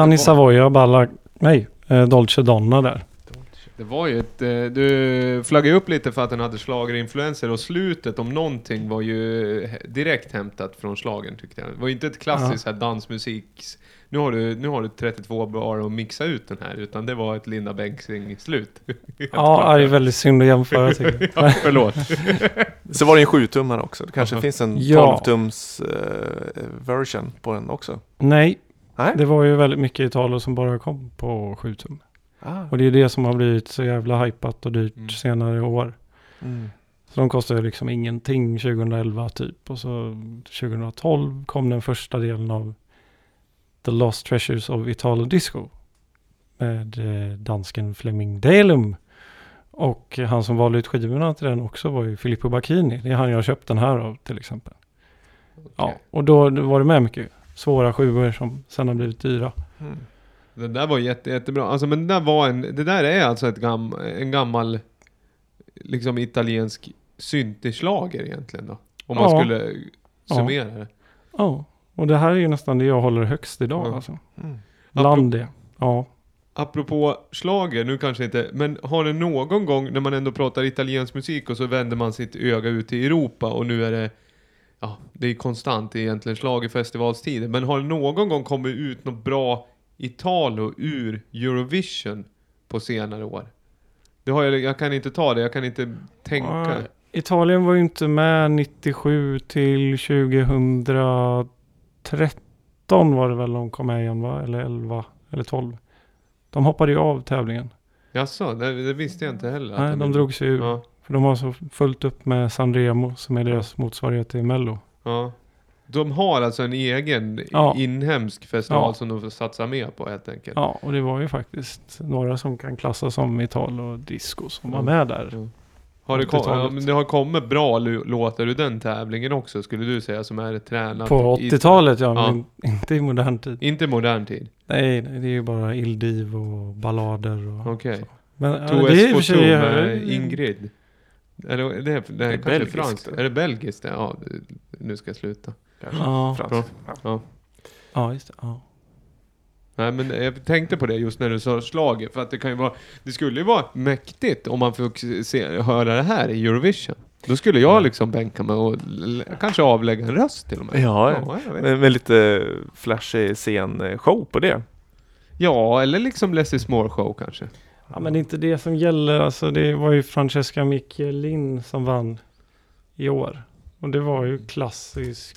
Gianni Savoia, Balla, nej, eh, Dolce Donna där. Det var ju ett... eh, Du flaggade upp lite för att den hade schlagerinfluenser och slutet om någonting var ju direkt hämtat från schlagern tyckte jag. Det var ju inte ett klassiskt här dansmusik... Nu har, du, nu har du 32 bar att mixa ut den här, utan det var ett Linda Bengtzing-slut. *laughs* Ja, det är väldigt synd att jämföra *laughs* tycker jag. ja, förlåt. *laughs* Så var det en 7-tummare också. Det kanske finns en Ja. 12-tums eh, version på den också. Nej, Nej? det var ju väldigt mycket Italo som bara kom på 7 tum. Ah. Och det är det som har blivit så jävla hypat och dyrt Mm. senare år. Mm. Så de kostar ju liksom ingenting 2011 typ. Och så 2012 kom den första delen av The Lost Treasures of Italo Disco. Med eh, dansken Flemming Dalum. Och han som valde ut skivorna till den också var ju Filippo Bacchini. Det är han jag köpt den här av till exempel. Ja, Okej. och då var det med mycket svåra skivor som sen har blivit dyra. Mm. Det där var jätte, jättebra. Alltså, men det där var en... Det där är alltså ett gam, en gammal... Liksom italiensk synteschlager egentligen då. Om man Ja. skulle Ja. summera det. Ja, Och det här är ju nästan det jag håller högst idag Ja. alltså. Mm. Bland det. Ja. Apropå slager, nu kanske inte, men har det någon gång när man ändå pratar italiensk musik och så vänder man sitt öga ut i Europa och nu är det, ja, det är konstant egentligen schlagerfestivalstider, men har det någon gång kommit ut något bra Italo ur Eurovision på senare år? Det har jag, jag kan inte ta det, jag kan inte tänka. Ja, Italien var ju inte med 97 till 2013 var det väl de kom med igen va? Eller 11 eller 12. De hoppade ju av tävlingen. Jaså, det, det visste jag inte heller. Nej, de drog sig ur. Ja, För de har så fullt upp med Sanremo som är deras motsvarighet till Mello. ja. De har alltså en egen Ja. inhemsk festival Ja. som de får satsa mer på helt enkelt. Ja, och det var ju faktiskt några som kan klassas som Ital och disco som var Ja. med där. Ja. Har det, kom, 80-talet. ja, men det har kommit bra låtar ur den tävlingen också, skulle du säga, som är tränat På i- 80-talet ja, Ja. men inte i modern tid. Inte modern tid. Nej, det är ju bara Il Divo och ballader och Okej. så. Men ja, Two det är i och för sig... med Ingrid. Eller det, det, det är kanske belgiskt, franskt. det. Är det belgiskt? det? Ja, det- nu ska jag sluta. Kanske. Ja. Ja. Ja, just det. Ja. Nej men jag tänkte på det just när du sa slager för att det kan ju vara, det skulle ju vara mäktigt om man fick se, höra det här i Eurovision. Då skulle jag liksom bänka mig och kanske avlägga en röst till och med. Ja, ja, vet. med, med lite flashig scenshow på det. ja eller liksom Leslie Small show kanske. Ja, men det är inte det som gäller. Alltså, det var ju Francesca Michelin som vann i år. Och det var ju klassisk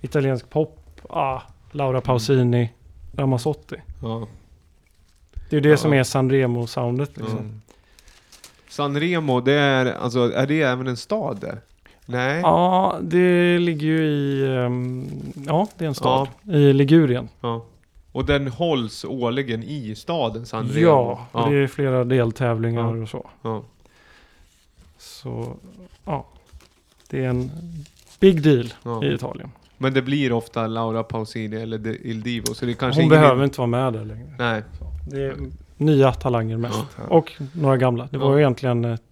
italiensk pop. Ah, Laura Pausini, Ramazzotti. Ja. Det är ju det Ja. som är Sanremo-soundet liksom. Mm. Sanremo, det är, alltså, är det även en stad där? Nej? Ja, det ligger ju i... ehm, ja, det är en stad. I Ligurien. Ja. Och den hålls årligen i staden Sanremo? Ja, och ja. det är flera deltävlingar Ja. och så. ja. Så, ja. Det är en big deal Ja. i Italien. Men det blir ofta Laura Pausini eller Il Divo, så det kanske Hon ingen- behöver inte vara med där längre. Nej. Det är nya talanger mest. Ja. Och några gamla. Det var Ja. ju egentligen ett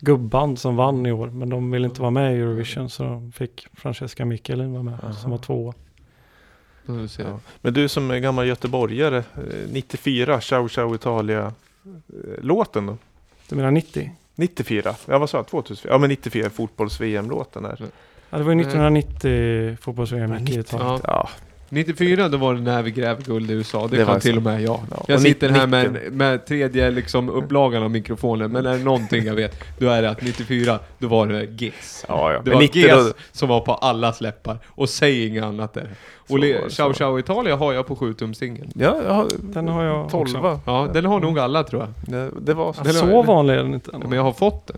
gubband som vann i år. Men de ville inte vara med i Eurovision. Så de fick Francesca Michelin vara med. Aha. Som var tvåa. Då får vi se. Ja. Men du som är gammal göteborgare, eh, 94, Ciao Ciao Italia eh, låten då? Du menar 90? 94, ja vad sa jag, 2004? Ja men 94, fotbolls-VM-låten där. Ja, det var ju 1990 fotbolls-VM i 90. Italien. Ja. Ja, 94 då var det när vi gräver guld i USA. Det, Det kan var till och med jag. Ja. Jag Och sitter här 90. med, med tredje liksom upplagan av mikrofonen. Men är det någonting jag vet, då är det att 94, då var det GES. ja, ja. Det Men var 90 GES då, som var på allas läppar. Och säg inget annat där. Och Ciao. Ciao Italia har jag på 7-tumssingeln. ja, ja, Den har jag 12 också. Ja, den har nog alla tror jag. det, det var så. Så vanlig är den inte. Ja, men jag har fått den.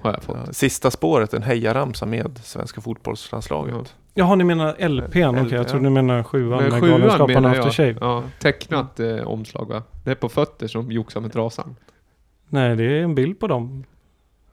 Har jag fått. Sista spåret, en hejaramsa med svenska fotbollslandslaget. Ja. Jaha, ni menar LPn? Okej, LP, jag tror ni menar sjuan Men med sjuan Galenskaparna After. Shave. Ja, tecknat eh, omslag va? Det är på fötter som joxar med trasan. Nej, det är en bild på dem.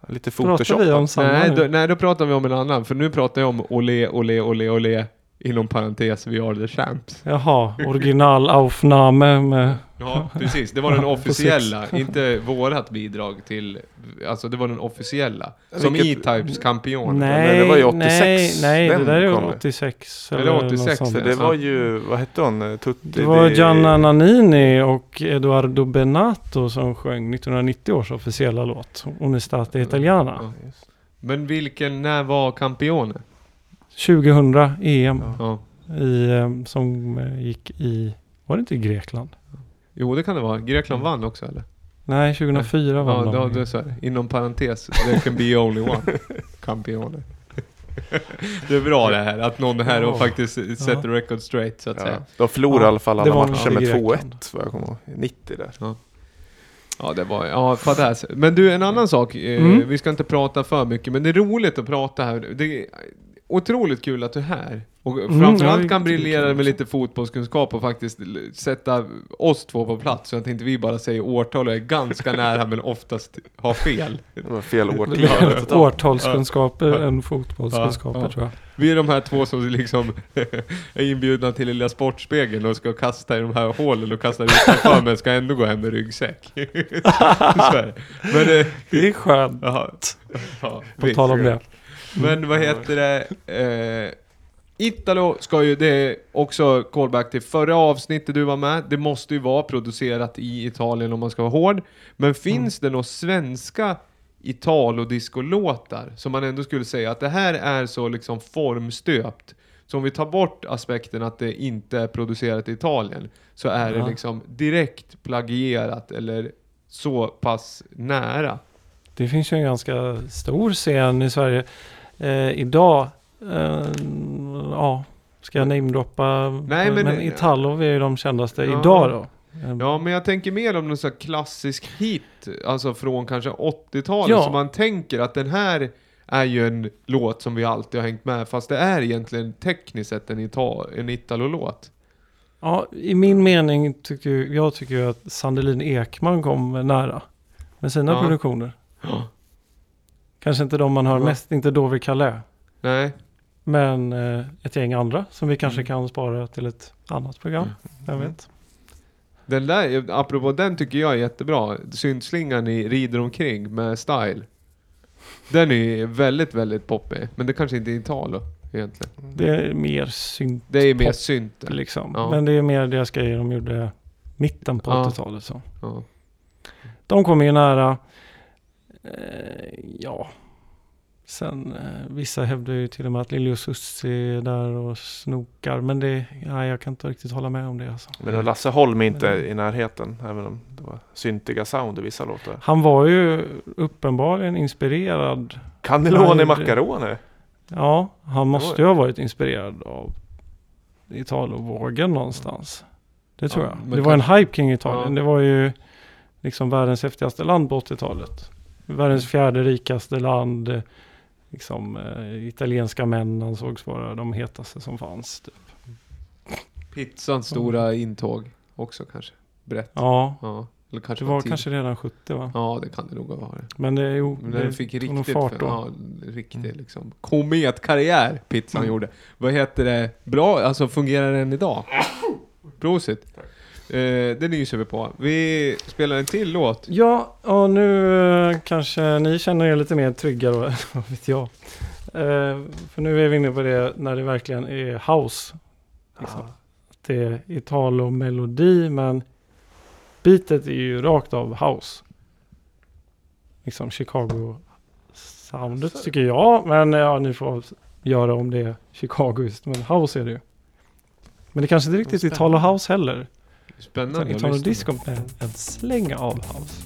Lite Pratar vi photoshop. om samma Nej nu? då, nej, då pratar vi om en annan. För nu pratar jag om Olé, Olé, Olé, Olé. Inom parentes, we are the champs. Jaha, originalaufnahme med... Ja, precis. Det var den *laughs* officiella, inte vårat bidrag till... Alltså det var den officiella. Som E-Types kampion. Nej, det var ju 86 nej, nej, det den där är kom. 86. Är det eller 86 något det? var ju, vad hette hon? Tutti, Det var Gianna Nannini och Eduardo Benato som sjöng 1990 års officiella låt. Unistate Italiana. Ja. Men vilken, när var kampione? 2000 EM Ja. i, eh, som gick i... Var det inte i Grekland? Jo, det kan det vara. Grekland vann också eller? Nej, 2004 Ja, vann då, de. då är så här. Inom parentes, there can be only one. *laughs* Campione. det är bra det här, att någon här och Ja. faktiskt sätter record straight så att Ja. säga. De förlorade Ja, i alla fall det alla var matcher med i 2-1 Grekland. vad jag kommer ihåg. 90 där. Ja, det var, ja, fadäs. Men du, en annan sak. Eh, Mm. Vi ska inte prata för mycket, men det är roligt att prata här. Det otroligt kul att du är här. Och Mm, framförallt ja, kan briljera med lite fotbollskunskap och faktiskt sätta oss två på plats. Så att inte vi bara säger årtal och är ganska *laughs* nära men oftast har fel. Fel *laughs* totalt. Årtalskunskaper Ja. *laughs* än fotbollskunskaper Ja, tror jag. Vi är de här två som liksom är inbjudna till lilla Sportspegeln och ska kasta i de här hålen och kasta utanför men ska ändå gå hem med ryggsäck. Men, eh, Det är skönt. Jaha. Ja, På tal om det. Men vad heter det? Eh, Italo ska ju, det är också callback till förra avsnittet du var med. Det måste ju vara producerat i Italien om man ska vara hård. Men finns det några svenska Italo-disco-låtar som man ändå skulle säga att det här är så liksom formstöpt. Så om vi tar bort aspekten att det inte är producerat i Italien så är det Ja. liksom direkt plagierat eller så pass nära. Det finns ju en ganska stor scen i Sverige eh, idag. Eh, ja, ska jag namedroppa? Nej, men- men Italo är ju de kändaste Ja. idag då. Eh, Ja, men jag tänker mer om någon sån här klassisk hit, alltså från kanske 80-talet, Ja. så man tänker att den här är ju en låt som vi alltid har hängt med, fast det är egentligen tekniskt sett en, Ita- en Italo-låt. Ja, i min mening tycker jag tycker att Sandelin Ekman kom nära med sina Ja. produktioner. Kanske inte de man hör Ja. mest, inte Dover Calais. Nej, Men eh, ett gäng andra som vi kanske Mm. kan spara till ett annat program. Jag Mm. vet. den där, apropå den tycker jag är jättebra. Syntslingan i Rider omkring med Style. Den är väldigt, väldigt poppig, men det kanske inte är Italo egentligen. Det är mer synt Det är mer synt. liksom. Ja. Men det är mer deras grejer de gjorde mitten på Ja. 80-talet. Så. Ja. De kommer ju nära. Eh, ja. Sen eh, vissa hävdar ju till och med att Lili och Susie är där och snokar. Men det, nej, jag kan inte riktigt hålla med om det alltså. Men Lasse Holm är inte Men- i närheten, även om det var syntiga sound i vissa låtar. Han var ju uppenbarligen inspirerad. Cannelloni Macaroni. Ja, han måste ju ha varit inspirerad av Italovågen någonstans. Det tror Ja, jag. Det var en hype kring Italien. Ja. Det var ju liksom världens häftigaste land på 80-talet. Världens fjärde rikaste land. eh, Liksom eh, italienska män ansågs vara de hetaste som fanns. Typ. Pizzans stora intåg också kanske. Brett. Ja, Ja. Eller kanske det var tidigt. kanske redan 70 va? Ja, det kan det nog ha varit. Men det, jo, Men det den fick riktigt, fart då. ja, riktig liksom kometkarriär pizzan Mm. gjorde. Vad heter det? Bra, alltså fungerar den idag? Prosit. Eh, det nyser vi på. Vi spelar en till låt. Ja, och nu eh, kanske ni känner er lite mer trygga då, *laughs* vad vet jag. Eh, för nu är vi inne på det när det verkligen är house. Liksom. Att Det är Italo-melodi men beatet är ju rakt av house. Liksom Chicago-soundet tycker jag. Men ja, ni får göra om det är Chicago just. Men house är det ju. Men det kanske inte riktigt är. Italo-house heller. Spännande att Italo lyssna. disco med en släng av house.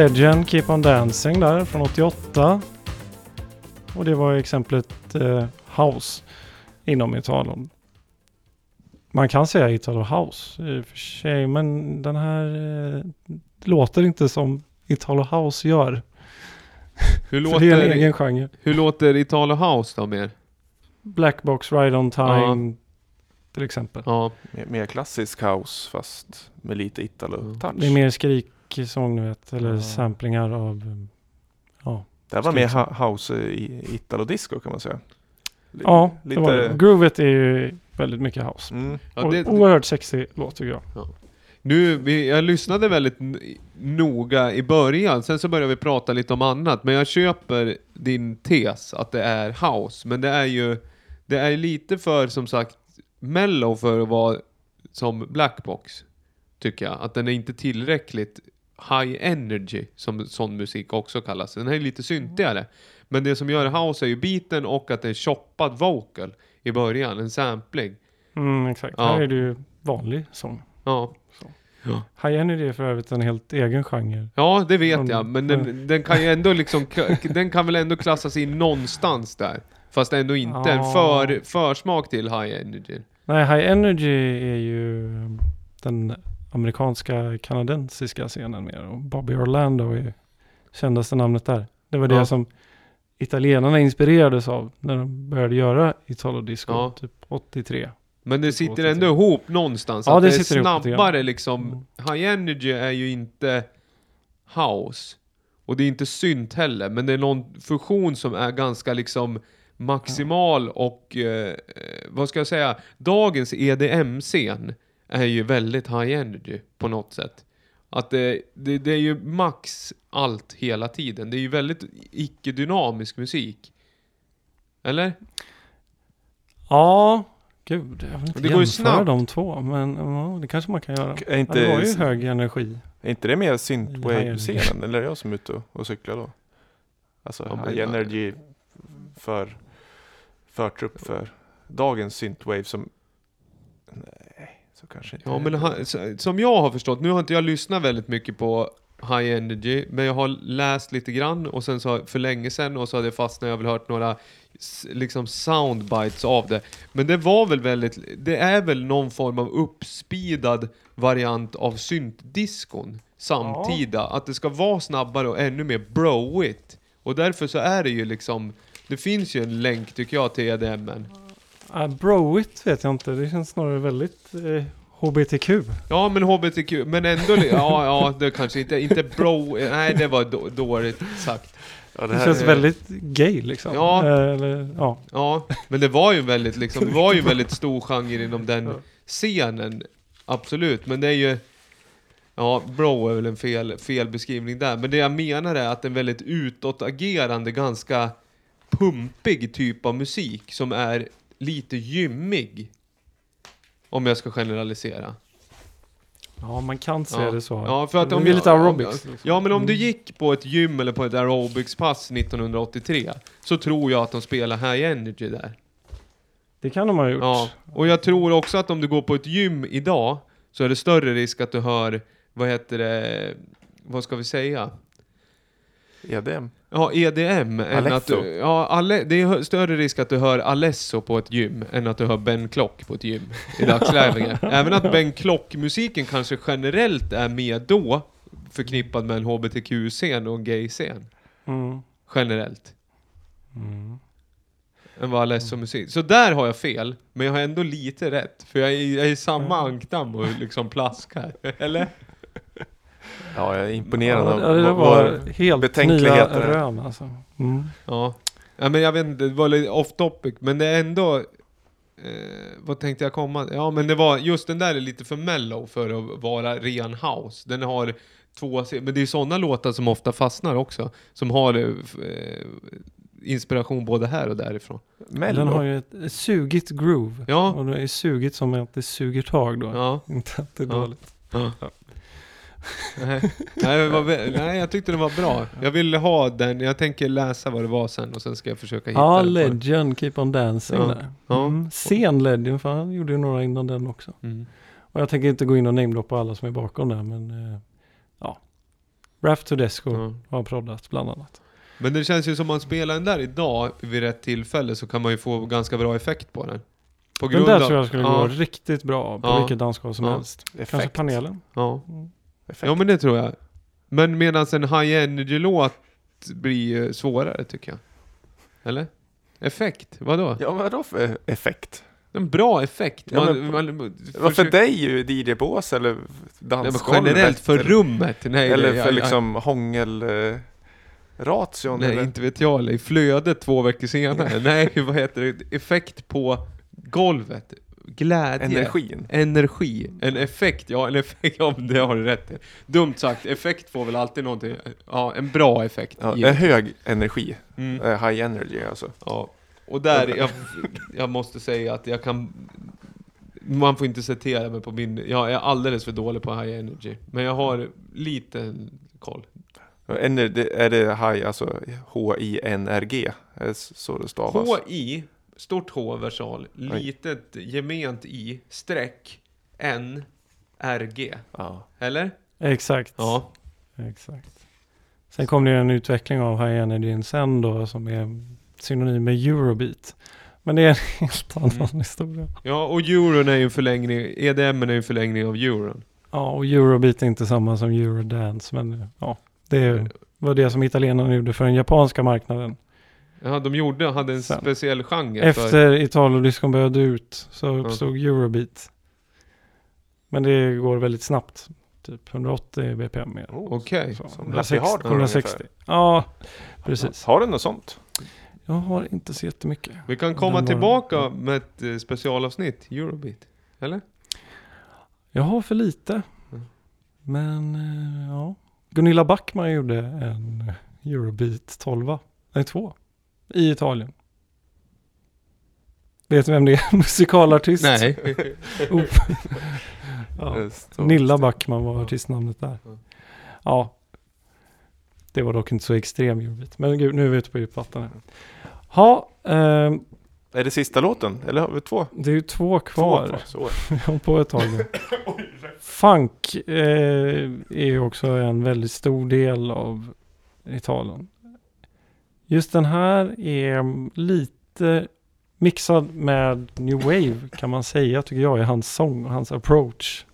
Legend Keep On Dancing där från 88. Och det var exemplet eh, House inom Italien. Man kan säga Italo House i och för sig, men den här eh, låter inte som Italo House gör. Hur *laughs* För det är en låter, egen genre. hur låter Italo House då mer? Black Box Ride On Time till exempel. Ja, Mer, mer klassisk house fast med lite italo-touch. Det är mer skriksång ni vet, eller Ja. samplingar av ja. Det här var mer ha- house i italo-disco kan man säga. Li- Ja, det lite... var det. Groovet är ju väldigt mycket house. Mm. ja det, Oerhört sexig låt tycker jag. Nu, vi, jag lyssnade väldigt noga i början, sen så började vi prata lite om annat, men jag köper din tes att det är house, men det är ju, det är lite för, som sagt, mellow för att vara som Blackbox, tycker jag. Att den är inte tillräckligt high energy, som sån musik också kallas. Den här är lite syntigare. Men det som gör house är ju beaten och att det är choppad vocal i början, en sampling. Mm, exakt. Ja. Här är det ju vanlig sång. Ja, High Energy är för övrigt en helt egen genre. Ja, det vet jag, men den, den kan ju ändå liksom, den kan väl ändå klassas in någonstans där. Fast ändå inte en Ja. för, försmak till High Energy. Nej, High Energy är ju den amerikanska kanadensiska scenen mer. Och Bobby Orlando är kändaste namnet där. Det var det Ja. som italienarna inspirerades av när de började göra Italo Disco, Ja. typ 83. Men det sitter låter ändå så. ihop någonstans. Ja, att det det är sitter ihop snabbare liksom. Mm. High Energy är ju inte house. Och det är inte synt heller, men det är någon fusion som är ganska liksom maximal och, eh, vad ska jag säga, dagens EDM-scen är ju väldigt high energy på något sätt. Att det, det, det är ju max allt hela tiden. Det är ju väldigt icke-dynamisk musik. Eller? Ja, Gud, jag vill inte Det går ju snabbt. de två, men ja, det kanske man kan göra. Är Ja, inte, det var ju hög energi. är inte det mer synthwave-scenen? Eller är jag som är ute och, och cyklar då? Alltså Ja, high energy för förtrupp för dagens synthwave som... Så kanske inte. Ja men ha, som jag har förstått, nu har inte jag lyssnat väldigt mycket på High Energy, men jag har läst lite grann och sen så för länge sedan och så hade jag fastnat, jag har väl hört några liksom soundbites av det. Men det var väl väldigt, det är väl någon form av uppspeedad variant av syntdiskon samtida. Att det ska vara snabbare och ännu mer broigt. Och därför så är det ju liksom, det finns ju en länk tycker jag till EDMen. Uh, broigt vet jag inte, det känns snarare väldigt eh, HBTQ. Ja men HBTQ, men ändå, ja ja det kanske inte, inte bro, nej det var då, dåligt sagt. Ja, Det, här känns är- väldigt gay liksom. Ja. Eh, eller, ja. Ja, men det var ju väldigt liksom, det var ju väldigt stor genre inom den scenen. Absolut, men det är ju... Ja, bro är väl en fel, fel beskrivning där. Men det jag menar är att en väldigt utåtagerande, ganska pumpig typ av musik som är lite gymmig. Om jag ska generalisera. ja, man kan se Ja. det så. Ja, för att det om blir jag- lite aerobics. liksom. Ja, men om du Mm. gick på ett gym eller på ett aerobicspass 1983 så tror jag att de spelar high energy där. Det kan de ha gjort. Ja, och jag tror också att om du går på ett gym idag så är det större risk att du hör, vad heter det, vad ska vi säga? EDM. Ja, EDM. Än att Alesso. du, ja, alle, det är större risk att du hör Alesso på ett gym än att du hör Ben Klock på ett gym i dagsläget. *laughs* Även att Ben Klock-musiken kanske generellt är med då förknippad med en HBTQ-scen och en gay-scen. Mm. Generellt. Mm. än vad Alesso-musik. Så där har jag fel, men jag har ändå lite rätt. För jag är, jag är i samma ankdamm och liksom plaskar. *laughs* Eller? Ja, jag är imponerad Ja, av det, var helt nya rön alltså. Mm. Ja. ja, men jag vet inte, det var lite off topic, men det är ändå... Eh, vad tänkte jag komma? Ja, men det var, just den där är lite för mellow för att vara ren house. Den har två, men det är sådana låtar som ofta fastnar också. Som har eh, eh, inspiration både här och därifrån. Mello. Den har ju ett, ett sugigt groove. Ja. Och det är sugigt som att det suger tag då. Ja. *laughs* Inte att det är Ja. dåligt. Ja. Nej, nej, var, nej, jag tyckte den var bra. Jag ville ha den, jag tänker läsa vad det var sen och sen ska jag försöka hitta Ja, den. på- Legend, Keep On Dancing Ja. där. Ja. Mm. Sen Legend, för han gjorde ju några innan den också. Mm. Och jag tänker inte gå in och namedroppa alla som är bakom där, men eh, ja. Raf Tedesco Ja. har proddat bland annat. Men det känns ju som man spelar den där idag vid rätt tillfälle så kan man ju få ganska bra effekt på den. På Den där av- tror jag skulle ja, gå riktigt bra på Ja. vilket dansgolv som Ja. helst. Kanske Effekt. panelen. Ja. Mm. Effekt. ja, men det tror jag. Men medan en high energy-låt blir svårare tycker jag. Eller? Effekt? Vadå? Ja, vad för effekt? En bra effekt. Ja, Man, men- man, för försöker- dig ju DJ-bås eller dansgolvet? generellt för rummet. Nej, Eller för jag- jag- liksom hångel... Eh, ration Nej, eller? inte vet jag. Eller i flödet två veckor senare. *laughs* Nej, vad heter det? Effekt på golvet. Glädje. Energin. Energi. En effekt. Ja, en effekt. Ja, det har du rätt i. Dumt sagt. Effekt får väl alltid någonting. Ja, en bra effekt. Ja, en hög energi. Mm. Eh, high energy alltså. Ja. Och där, jag, *laughs* jag måste säga att jag kan... Man får inte citera mig på min... Jag är alldeles för dålig på high energy. Men jag har lite koll. Är det high, alltså H-I-N-R-G? Är det så det stavas? H-I, stort H versal, litet gement I, streck, N, R-G. Ja. Eller? Exakt. Ja. Exakt. Sen kom det ju en utveckling av High Energy sen då som är synonym med Eurobeat. Men det är en *laughs* helt annan Mm. historia. Ja, och euron är ju en förlängning, EDM är ju en förlängning av euron. Ja, och Eurobeat är inte samma som Eurodance, men ja, det var det som italienarna gjorde för den japanska marknaden. Ja, de gjorde, hade en Sen. speciell genre. Efter Italodiscon började ut så uppstod Eurobeat. Men det går väldigt snabbt. Typ 180 bpm mer. Oh, Okej. Lappy 160, Hardcore 160. Ja, precis. Har du något sånt? Jag har inte så jättemycket. Vi kan komma Den var- tillbaka med ett eh, specialavsnitt, Eurobeat. Eller? Jag har för lite. Mm. Men eh, ja. Gunilla Backman gjorde en Eurobeat 12. Nej, två i Italien. Vet du vem det är? *laughs* Musikalartist. Nej. *laughs* oh. ja. Nilla Backman var artistnamnet där. Ja. Det var dock inte så extrem djurbeat. Men gud, nu är vi ute på djupt vatten här. Ehm. Är det sista låten? Eller har vi två? Det är ju två kvar. Två kvar Så. *laughs* på ett tag nu. Funk eh, är ju också en väldigt stor del av Italien. Just den här är lite mixad med new wave kan man säga tycker jag i hans sång och hans approach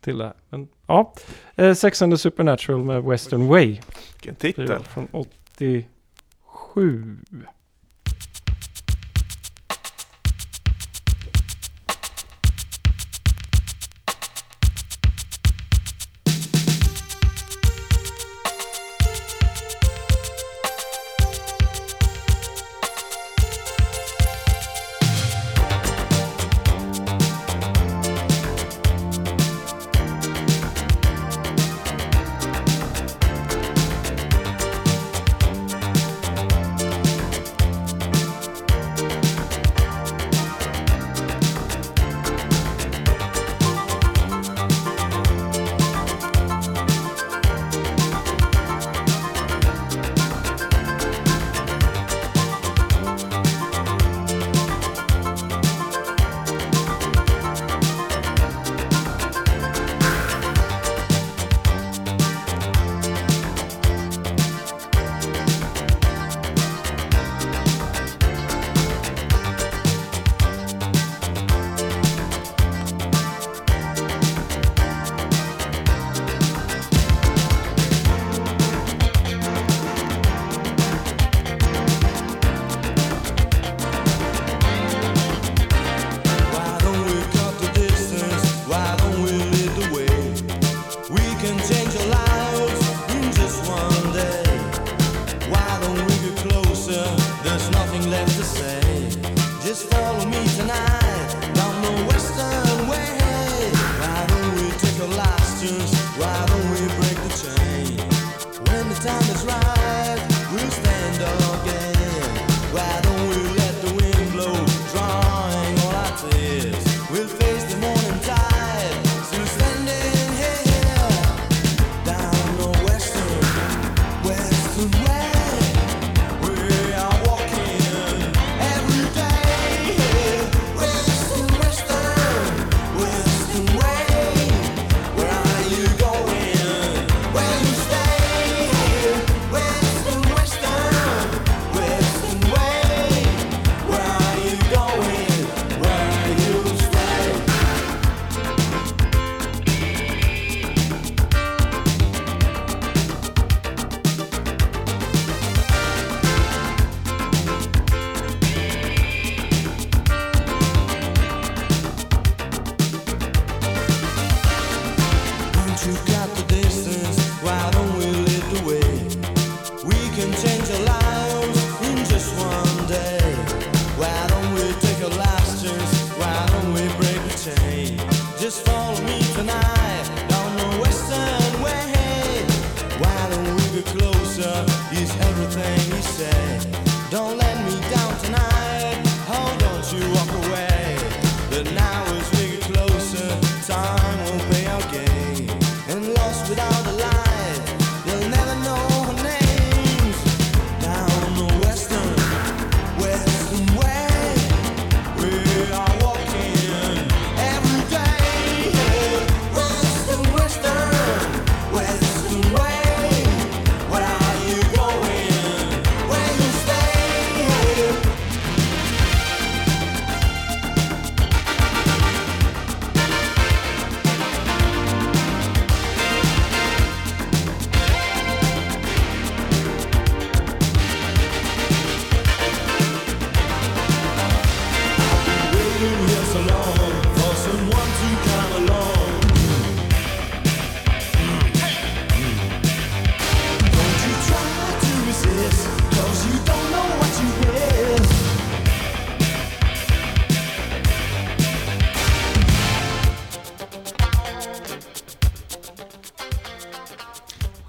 till det här. Men, ja, eh, Sex and the Supernatural med Western Way. Vilken titel! Från 87.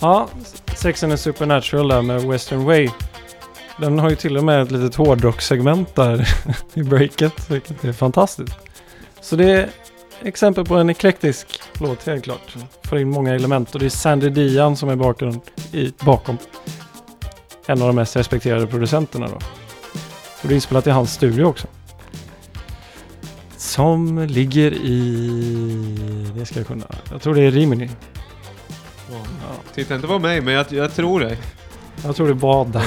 Ja, sexan är Supernatural där med Western Way. Den har ju till och med ett litet hårdrockssegment där *laughs* i breaket, vilket är fantastiskt. Så det är exempel på en eklektisk låt helt klart. Mm. Får in många element och det är Sandy Dian som är bakgrund, i, bakom. En av de mest respekterade producenterna då. Och det är inspelat i hans studio också. Som ligger i... Det ska jag kunna. Jag tror det är Rimini. Ja, Titta inte på mig, men jag, jag tror det. jag tror det var där.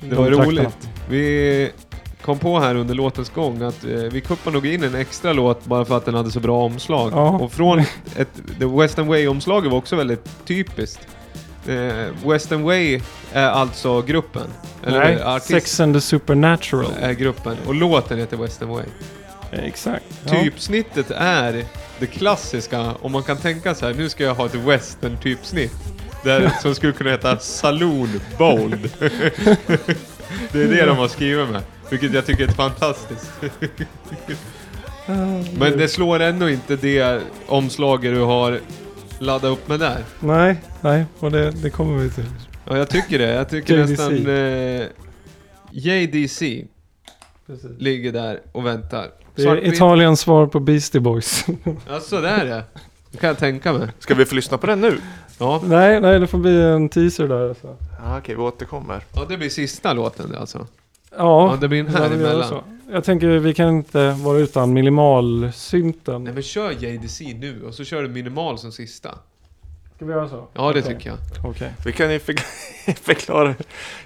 *laughs* Det var roligt. Vi kom på här under låtens gång att eh, vi kuppade nog in en extra låt bara för att den hade så bra omslag. Ja. Och från ett, The Western Way-omslaget var också väldigt typiskt. Eh, Western Way är alltså gruppen. Eller Nej, artist Sex and the Supernatural. är gruppen. Och låten heter Western Way. Exakt. Typsnittet är det klassiska, om man kan tänka så här, nu ska jag ha ett western typsnitt. Där, som skulle kunna heta Saloon Bold. *laughs* det är det de har skrivit med. Vilket jag tycker är fantastiskt. Men det slår ändå inte det omslaget du har laddat upp med där. Nej, nej, och det, det kommer vi till. Ja, jag tycker det. Jag tycker JDC. nästan eh, JDC ligger där och väntar. Det är. Italiens svar på Beastie Boys. Alltså, det är det. Det kan jag tänka mig. Ska vi få lyssna på den nu? Ja, nej, nej, det får bli en teaser där. Alltså. Ja, okej, vi återkommer. ja det blir sista låten det alltså. Ja, Ja, det blir en här emellan. Jag tänker vi kan inte vara utan minimalsynten. Nej men kör JDC nu och så kör du minimal som sista. Ska vi göra så? Ja det Okej. tycker jag. Okej. Vi kan ju förkla- *laughs* förklara eh,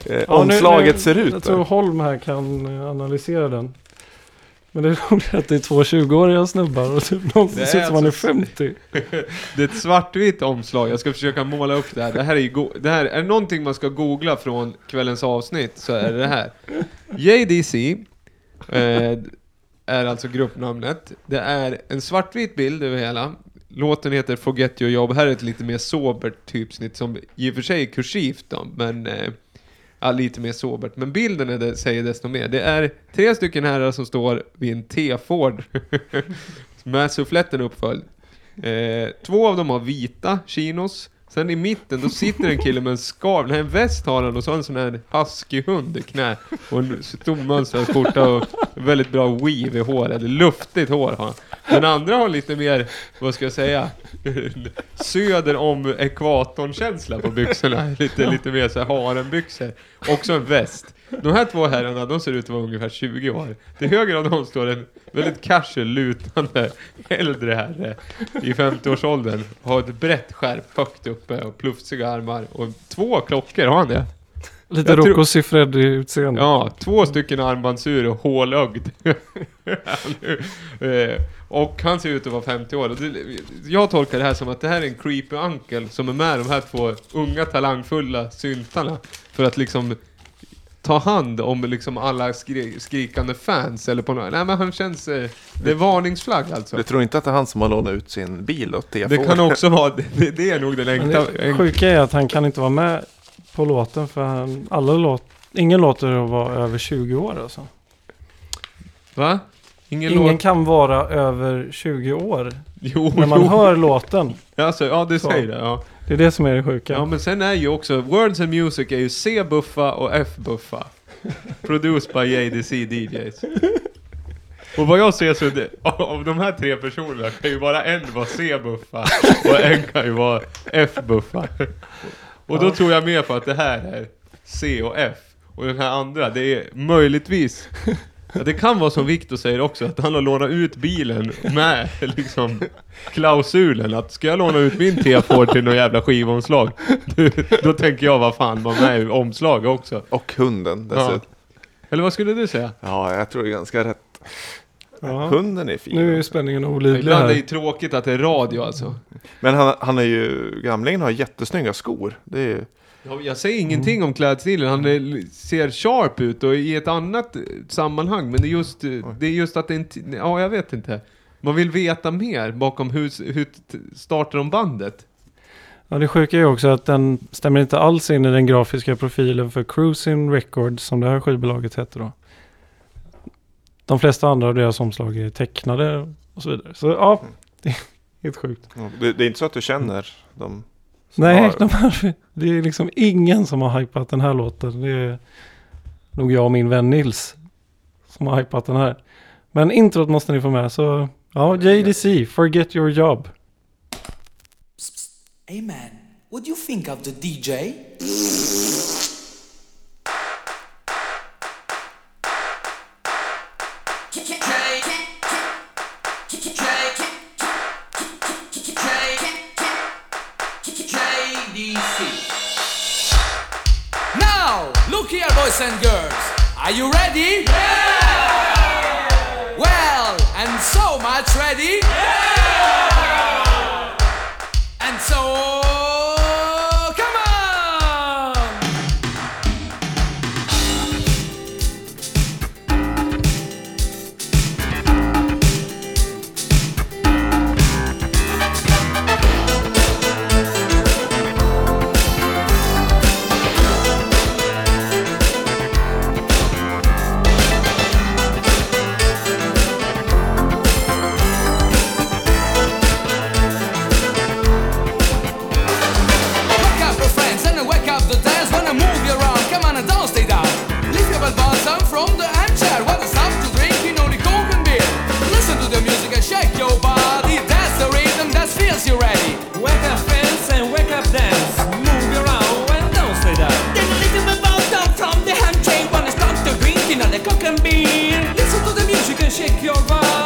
Ja, nu- omslaget nu- ser ut. Jag tror då. Holm här kan eh, analysera den. Men det är roligt att det är två 20-åriga snubbar och typ någon som ser ut som han är alltså- 50. *laughs* Det är ett svartvitt omslag, jag ska försöka måla upp det här. Det här är go- det här, är det någonting man ska googla från kvällens avsnitt så är det det här. JDC eh, är alltså gruppnamnet. Det är en svartvit bild över hela. Låten heter Forget Your Job. Här är ett lite mer sobert typsnitt som i och för sig är kursivt då, men eh, ja, lite mer sobert. Men bilden är det, säger desto mer. Det är tre stycken herrar som står vid en T-Ford *laughs* med suffletten uppföljd. Eh, två av dem har vita chinos. Sen i mitten, då sitter en kille med en skarv. Nej, en väst har han och så har han en sån här huskyhund i knä. Och en stor mönstrad skjorta och väldigt bra weave i håret. Luftigt hår har han. Den andra har lite mer, vad ska jag säga, söder om ekvatorn-känsla på byxorna. Lite, lite mer så här harenbyxor. Också en väst. De här två herrarna, de ser ut att vara ungefär 20 år. Till höger av dem står en väldigt casual lutande äldre herre i 50-årsåldern. Har ett brett skärp högt uppe och plufsiga armar. Och två klockor, har han det? Lite Jag tror- Rocco Siffredi-utseende. Ja, två stycken armbandsur och hålögd. *laughs* Eh, och han ser ut att vara 50 år. Jag tolkar det här som att det här är en creepy uncle som är med de här två unga talangfulla syntarna. För att liksom ta hand om liksom alla skri skrikande fans eller på något. Nej men han känns... eh, Det är varningsflagg alltså. Du tror inte att det är han som har lånat ut sin bil åt TFO? Det kan också vara... Det, det är nog den enkla... det sjuka är att han kan inte vara med på låten för han, alla låt, ingen låter att vara över 20 år alltså. Va? Ingen, Ingen låt? kan vara över 20 år Jo, när man jo. hör låten. Alltså, ja, det Så. säger det. Ja. Det är det som är det sjuka. Ja men sen är ju också, Words and Music är ju C-buffa och F-buffa. Produced by JDC DJs. Och vad jag ser så, är det, av de här tre personerna kan ju bara en vara C-buffa och en kan ju vara F-buffa. Och då Ja. tror jag mer på att det här är C och F. Och den här andra, det är möjligtvis Ja, det kan vara som Victor säger också, att han har lånat ut bilen med liksom klausulen att ska jag låna ut min T-Ford till någon jävla skivomslag, då tänker jag vad fan var med i omslaget också. Och hunden dessutom. Eller vad skulle du säga? Ja. jag tror det är ganska rätt. Ja. Hunden är fin. Nu är ju spänningen olidlig Ibland är det tråkigt att det är radio alltså. Men han, han är ju, gamlingen har jättesnygga skor. Det är ju, Ja, Jag säger ingenting om klädstilen, han är, ser sharp ut och i ett annat eh, sammanhang, men det är just, eh, det är just att det är en, ja jag vet inte. Man vill veta mer bakom hur, hur startar de bandet? Ja, det sjuka är ju också att den stämmer inte alls in i den grafiska profilen för Cruising Records som det här skivbolaget heter då de flesta andra av deras omslag är tecknade och så vidare. Så ja, mm. *laughs* det är helt sjukt. Det, det är inte så att du känner dem? Nej, har... *laughs* de här, det är liksom ingen som har hypat den här låten. Det är nog jag och min vän Nils som har hypat den här. Men introt måste ni få med, så ja, JDC, Forget Your Job. Hey man, what do you think of the DJ? boys and girls. Are you ready? Yeah! Well, and so much ready? Yeah! your vibe.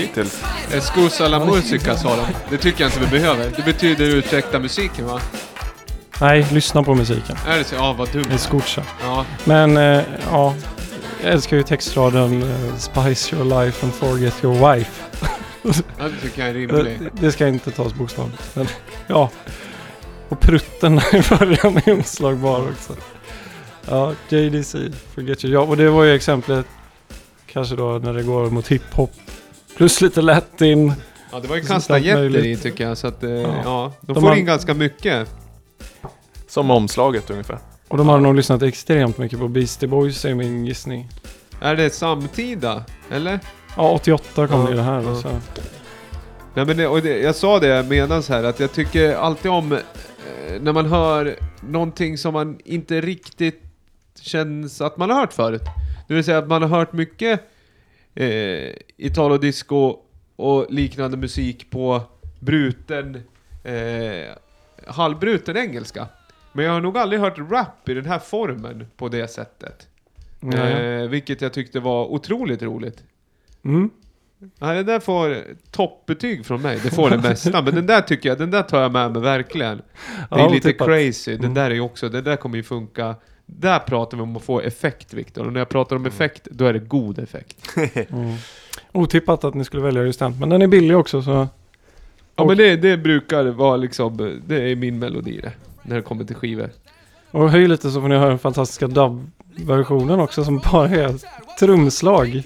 hittills. Escusa eh, la musica sa de. Det tycker jag inte vi behöver. Det betyder ursäkta musiken va? Nej, lyssna på musiken. Är det så? Ja, vad dumt. Escucha. Ja. Men, eh, ja. Jag älskar ju textraden eh, Spice your life and forget your wife. *laughs* ja, det tycker jag är eh, rimligt. Det, ska inte tas bokstavligt. Men, ja. Och prutten *laughs* i början är oslagbar också. Ja, JDC, Forget You. Ja, och det var ju exemplet kanske då när det går mot hiphop Plus lite latin. Ja, det var ju möjligt. i tycker jag. Så att, eh, Ja. ja. de, De får har- in ganska mycket. Som omslaget ungefär. Och de har nog lyssnat extremt mycket på Beastie Boys är min gissning. Är det samtida? Eller? Ja, 88 kom Ja, det här. ja. Så. Nej men det, och det, jag sa det medans här att jag tycker alltid om eh, när man hör någonting som man inte riktigt känns att man har hört förut. Det vill säga att man har hört mycket eh, Italo disco och liknande musik på bruten, eh, halvbruten engelska. Men jag har nog aldrig hört rap i den här formen på det sättet. Nej. Eh, vilket jag tyckte var otroligt roligt. Mm. Ja, det där får toppbetyg från mig. Det får det mesta. Men den där tycker jag, den där tar jag med mig verkligen. Det är Ja, lite otippat. crazy. Den Mm. där är också, den där kommer ju funka. Där pratar vi om att få effekt Viktor. Och när jag pratar Mm. om effekt, då är det god effekt. *laughs* Mm. Otippat att ni skulle välja just den. Men den är billig också så... Ja Och- men det, det brukar vara liksom, det är min melodi det. När det kommer till skivor. Och höj lite så får ni höra den fantastiska dub-versionen också som bara är trumslag.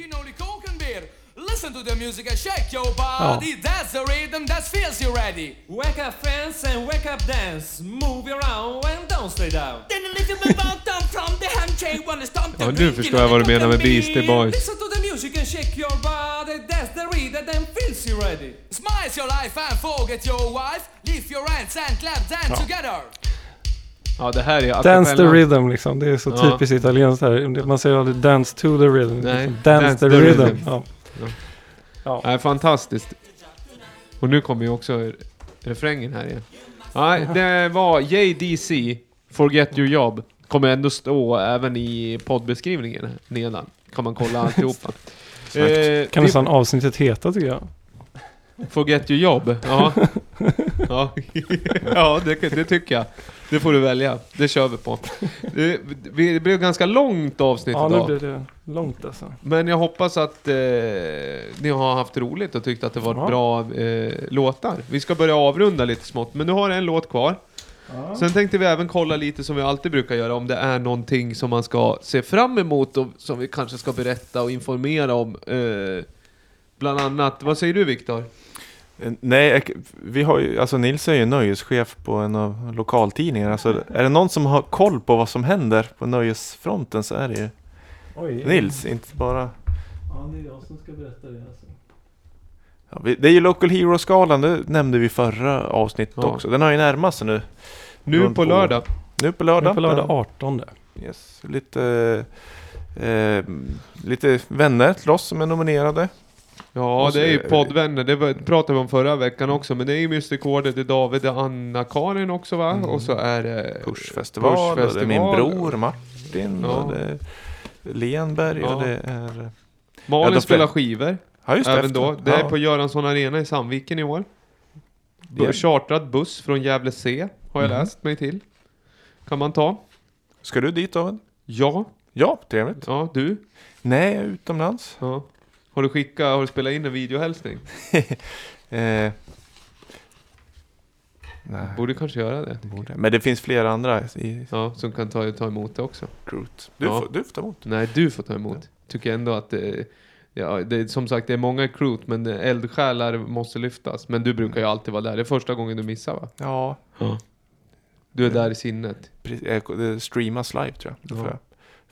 Listen to the music and shake your body. That's the rhythm that feels you ready. Wake up friends and wake up dance. Move around and don't stay down. Then a little bit bottom from the handshake wanna stomp the Ja, nu förstår jag vad the du menar med Beastie. Boys. Listen to the music and shake your body. That's the rhythm that feels you ready. Smiles your life and forget your wife. Lift your hands and clap dance together. Ja det här är Dance the rhythm liksom. Det är så Ja. typiskt italienskt här. Man säger aldrig dance to the rhythm. Nej, Liksom, dance, the, rhythm. Ja. Nej, fantastiskt. Och nu kommer ju också refrängen här igen. Nej, det var JDC, Forget Your Job. Kommer ändå stå även i poddbeskrivningen nedan. Kan man kolla alltihopa. *laughs* eh, Kan vi- nästan avsnittet heta tycker jag. Forget Your Job, ja. *laughs* ja, ja det, det tycker jag. Det får du välja. Det kör vi på. *laughs* Det, det blev ganska långt avsnitt Ja, nu idag. blir det långt alltså. Men jag hoppas att eh, ni har haft roligt och tyckt att det var Ja. bra eh, låtar. Vi ska börja avrunda lite smått, men nu har en låt kvar. Sen tänkte vi även kolla lite som vi alltid brukar göra, om det är någonting som man ska se fram emot och som vi kanske ska berätta och informera om. Eh, bland annat, vad säger du Viktor? Eh, Nej, vi har ju, alltså Nils är ju nöjeschef på en av lokaltidningarna. Alltså, är det någon som har koll på vad som händer på nöjesfronten så är det ju Oj. Nils, inte bara... Ja, det är jag som ska berätta det alltså. Ja, vi, det är ju Local Hero-skalan, det nämnde vi förra avsnittet Ja. också. Den har ju närmat sig nu. Nu på på- lördag. Nu på lördag. På lördag 18. Yes. Lite, eh, lite vänner till oss som är nominerade. Ja, Och så det är ju poddvänner. Det pratade vi om förra veckan också. Men det är ju Kåre, det är David, det är Anna-Karin också va? Mm. Och så är det Pushfestival, och det är min Pushfestival. bror Martin Ja. och det är Lenberg Ja. och det är... Malin Ja, de spelar skivor. Ja just. Även efter. då. Det är ja. på Göransson Arena i Sandviken i år. Ja. Chartrad buss från Gävle C har jag Mhm. läst mig till. Kan man ta. Ska du dit David? Ja, Ja, trevligt. ja du. Nej, jag är utomlands. Ja. Har du skickat, har du spelat in en videohälsning? *laughs* Eh, nej, Borde kanske göra det. borde. Men det finns flera andra i Ja, som kan ta, ta emot det också. Groot. Du, Ja. får, du får ta emot. Nej, du får ta emot. Tycker ändå att det, ja, det som sagt det är många krut men eldsjälar måste lyftas. Men du brukar ju alltid vara där. Det är första gången du missar va? Ja, Du är där i sinnet. Eh, Det streamas live tror jag. Då får Ja. jag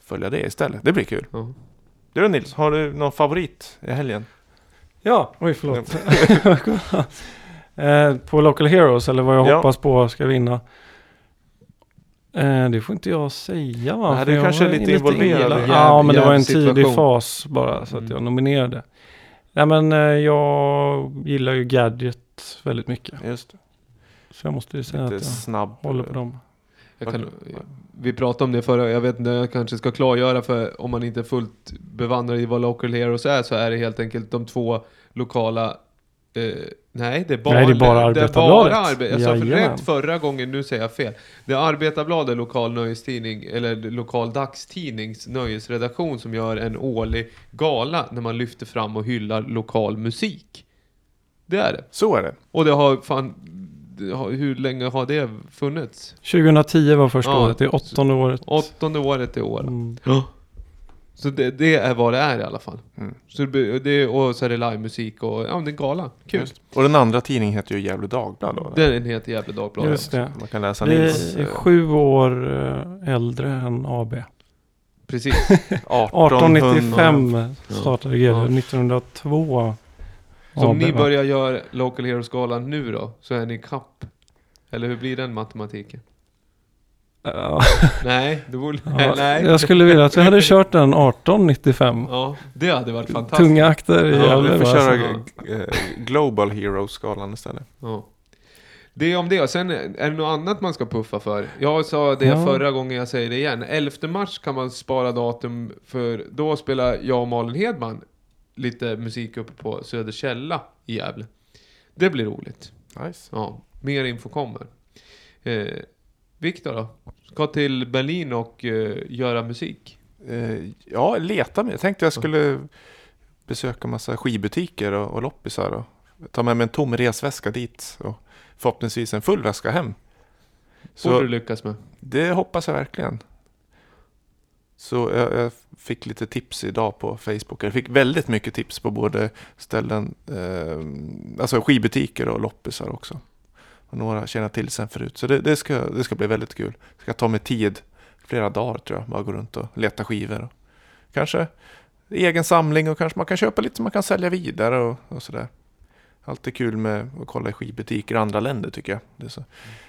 följa det istället. Det blir kul. Ja. Du då Nils, har du någon favorit i helgen? Ja, oj förlåt. *laughs* eh, på Local Heroes, eller vad jag Ja. hoppas på ska vinna. Eh, det får inte jag säga va? Nej, du kanske är lite involverad Ja, jäv- men det var en jävsituation. tidig fas bara så att Mm. jag nominerade. Nej men eh, jag gillar ju Gadget väldigt mycket. Just det. Så jag måste ju säga Lite att jag snabb. håller på dem. Jag kan, vi pratade om det förra, jag vet inte, jag kanske ska klargöra för om man inte är fullt bevandrad i vad Local Heroes är så är det helt enkelt de två lokala eh, Nej, det är bara, Nej, det är bara Det är Arbetarbladet. bara arbe- jag sa för rätt förra gången, nu säger jag fel. Det är Arbetarbladet, lokal nöjestidning, eller lokal dagstidnings nöjesredaktion som gör en årlig gala när man lyfter fram och hyllar lokal musik. Det är det. Så är det. Och det har fan... Hur länge har det funnits? 2010 var första Ja. året, det är åttonde året. Åttonde året i år. Mm. Så det, det är vad det är i alla fall. Mm. Så det, och så är det livemusik och ja, det är gala. Kul. Just. Och den andra tidningen heter ju Gefle Dagblad då. Den heter Gefle Dagblad. Just det. Man kan läsa Vi Nils är eh, sju år eh, äldre än AB. Precis. *laughs* 1895 startade GD, Ja. 1902 Så om ni va? börjar göra Local Heroes-galan nu då, så är ni kapp. Eller hur blir den matematiken? Ja, Nej, det vore... ja, Nej. Jag skulle vilja att vi hade kört den 1895. Ja, det hade varit fantastiskt. Tunga akter i Ja. Vi får va? köra alltså. eh, Global Heroes-skalan istället. Ja. Det om det. Och sen är det något annat man ska puffa för. Jag sa det Ja. förra gången, jag säger det igen. 11 mars kan man spara datum för då spelar jag och Malin Hedman lite musik uppe på Söderkälla i Gävle. Det blir roligt. Nice. Ja, mer info kommer. Eh, Viktor då? Ska till Berlin och eh, göra musik. Eh, ja, leta med. Jag tänkte jag skulle besöka massa skibutiker och, och loppisar och ta med mig en tom resväska dit och förhoppningsvis en full väska hem. Borde Så du lyckas med. det hoppas jag verkligen. Så jag, jag fick lite tips idag på Facebook. Jag fick väldigt mycket tips på både ställen, eh, alltså skibutiker och loppisar också. Och några känner till sen förut. Så det, det, ska, det ska bli väldigt kul. Det ska ta mig tid, flera dagar tror jag, bara gå runt och leta skivor. Och kanske egen samling och kanske man kan köpa lite som man kan sälja vidare och, och sådär. Alltid kul med att kolla i skivbutiker i andra länder tycker jag. Så.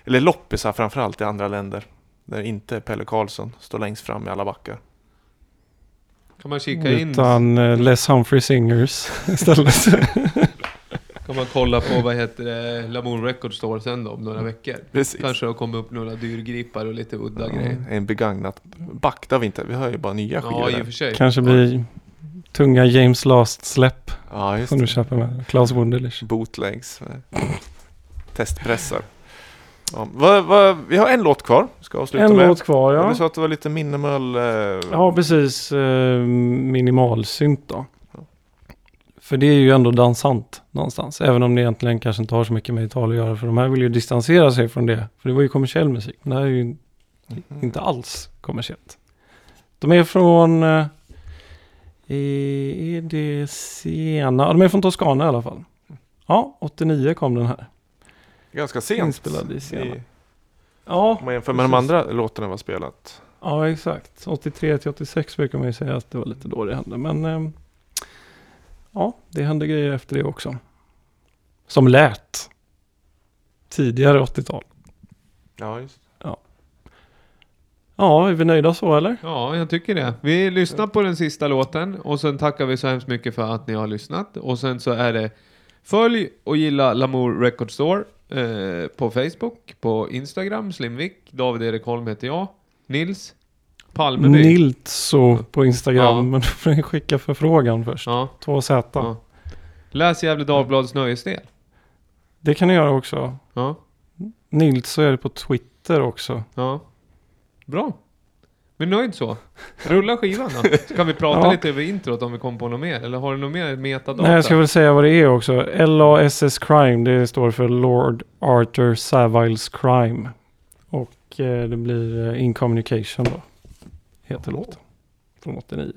Eller loppisar framförallt i andra länder. Där inte Pelle Karlsson står längst fram i alla backar. Kan man kika in? Utan eh, Les Humphrey Singers *laughs* istället. *laughs* Kan man kolla på vad heter det, Lamour Records Store sen då om några veckor? Precis. Kanske det kommer upp några dyrgripar och lite udda grejer. Ja, en begagnat back, har vi inte. Vi har ju bara nya skivor. Ja, i där. och för sig. Kanske blir tunga James Last-släpp ja just som du det. köper med. Klaus Wunderlich. Bootlegs. eh, Testpressar. Ja, vad, vad, vi har en låt kvar. Ska avsluta En med. låt kvar Ja. ja. Du sa att det var lite minimal. Eh, Ja, precis. Eh, minimalsynt då. För det är ju ändå dansant någonstans. Även om det egentligen kanske inte har så mycket med Italien att göra. För de här vill ju distansera sig från det. För det var ju kommersiell musik. Men det här är ju inte alls kommersiellt. De är från... Eh, är det Siena? Ja, De är från Toscana i alla fall. Ja, 89 kom den här. Ganska sent. Inspelad i Siena. I, Ja, om man jämför med de precis. andra låtarna var spelat. Ja, exakt. 83 till 86 brukar man ju säga att det var lite då det hände. Men ehm, ja, det hände grejer efter det också. Som lät tidigare 80-tal. Ja, just. Ja, är vi nöjda så eller? Ja, jag tycker det. Vi lyssnar på den sista låten och sen tackar vi så hemskt mycket för att ni har lyssnat. Och sen så är det följ och gilla Lamour Record Store eh, på Facebook, på Instagram, Slimvik, David Erik Holm heter jag, Nils Palmeby. Niltso på Instagram. Ja. Men då får ni skicka förfrågan först. Ja, Två Z. ja. Läs Gefle Dagblads nöjesdel. Det kan ni göra också. Ja, Niltso är det på Twitter också. ja. Bra. Men nöjd så. Rulla skivan då. Så kan vi prata Ja. lite över introt om vi kommer på något mer. Eller har du något mer metadata? Nej, jag ska väl säga vad det är också. LASS Crime, det står för Lord Arthur Saviles Crime. Och eh, det blir eh, In Communication då. Heter låten. Från 89.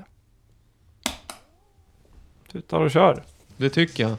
Tutar och kör. Det tycker jag.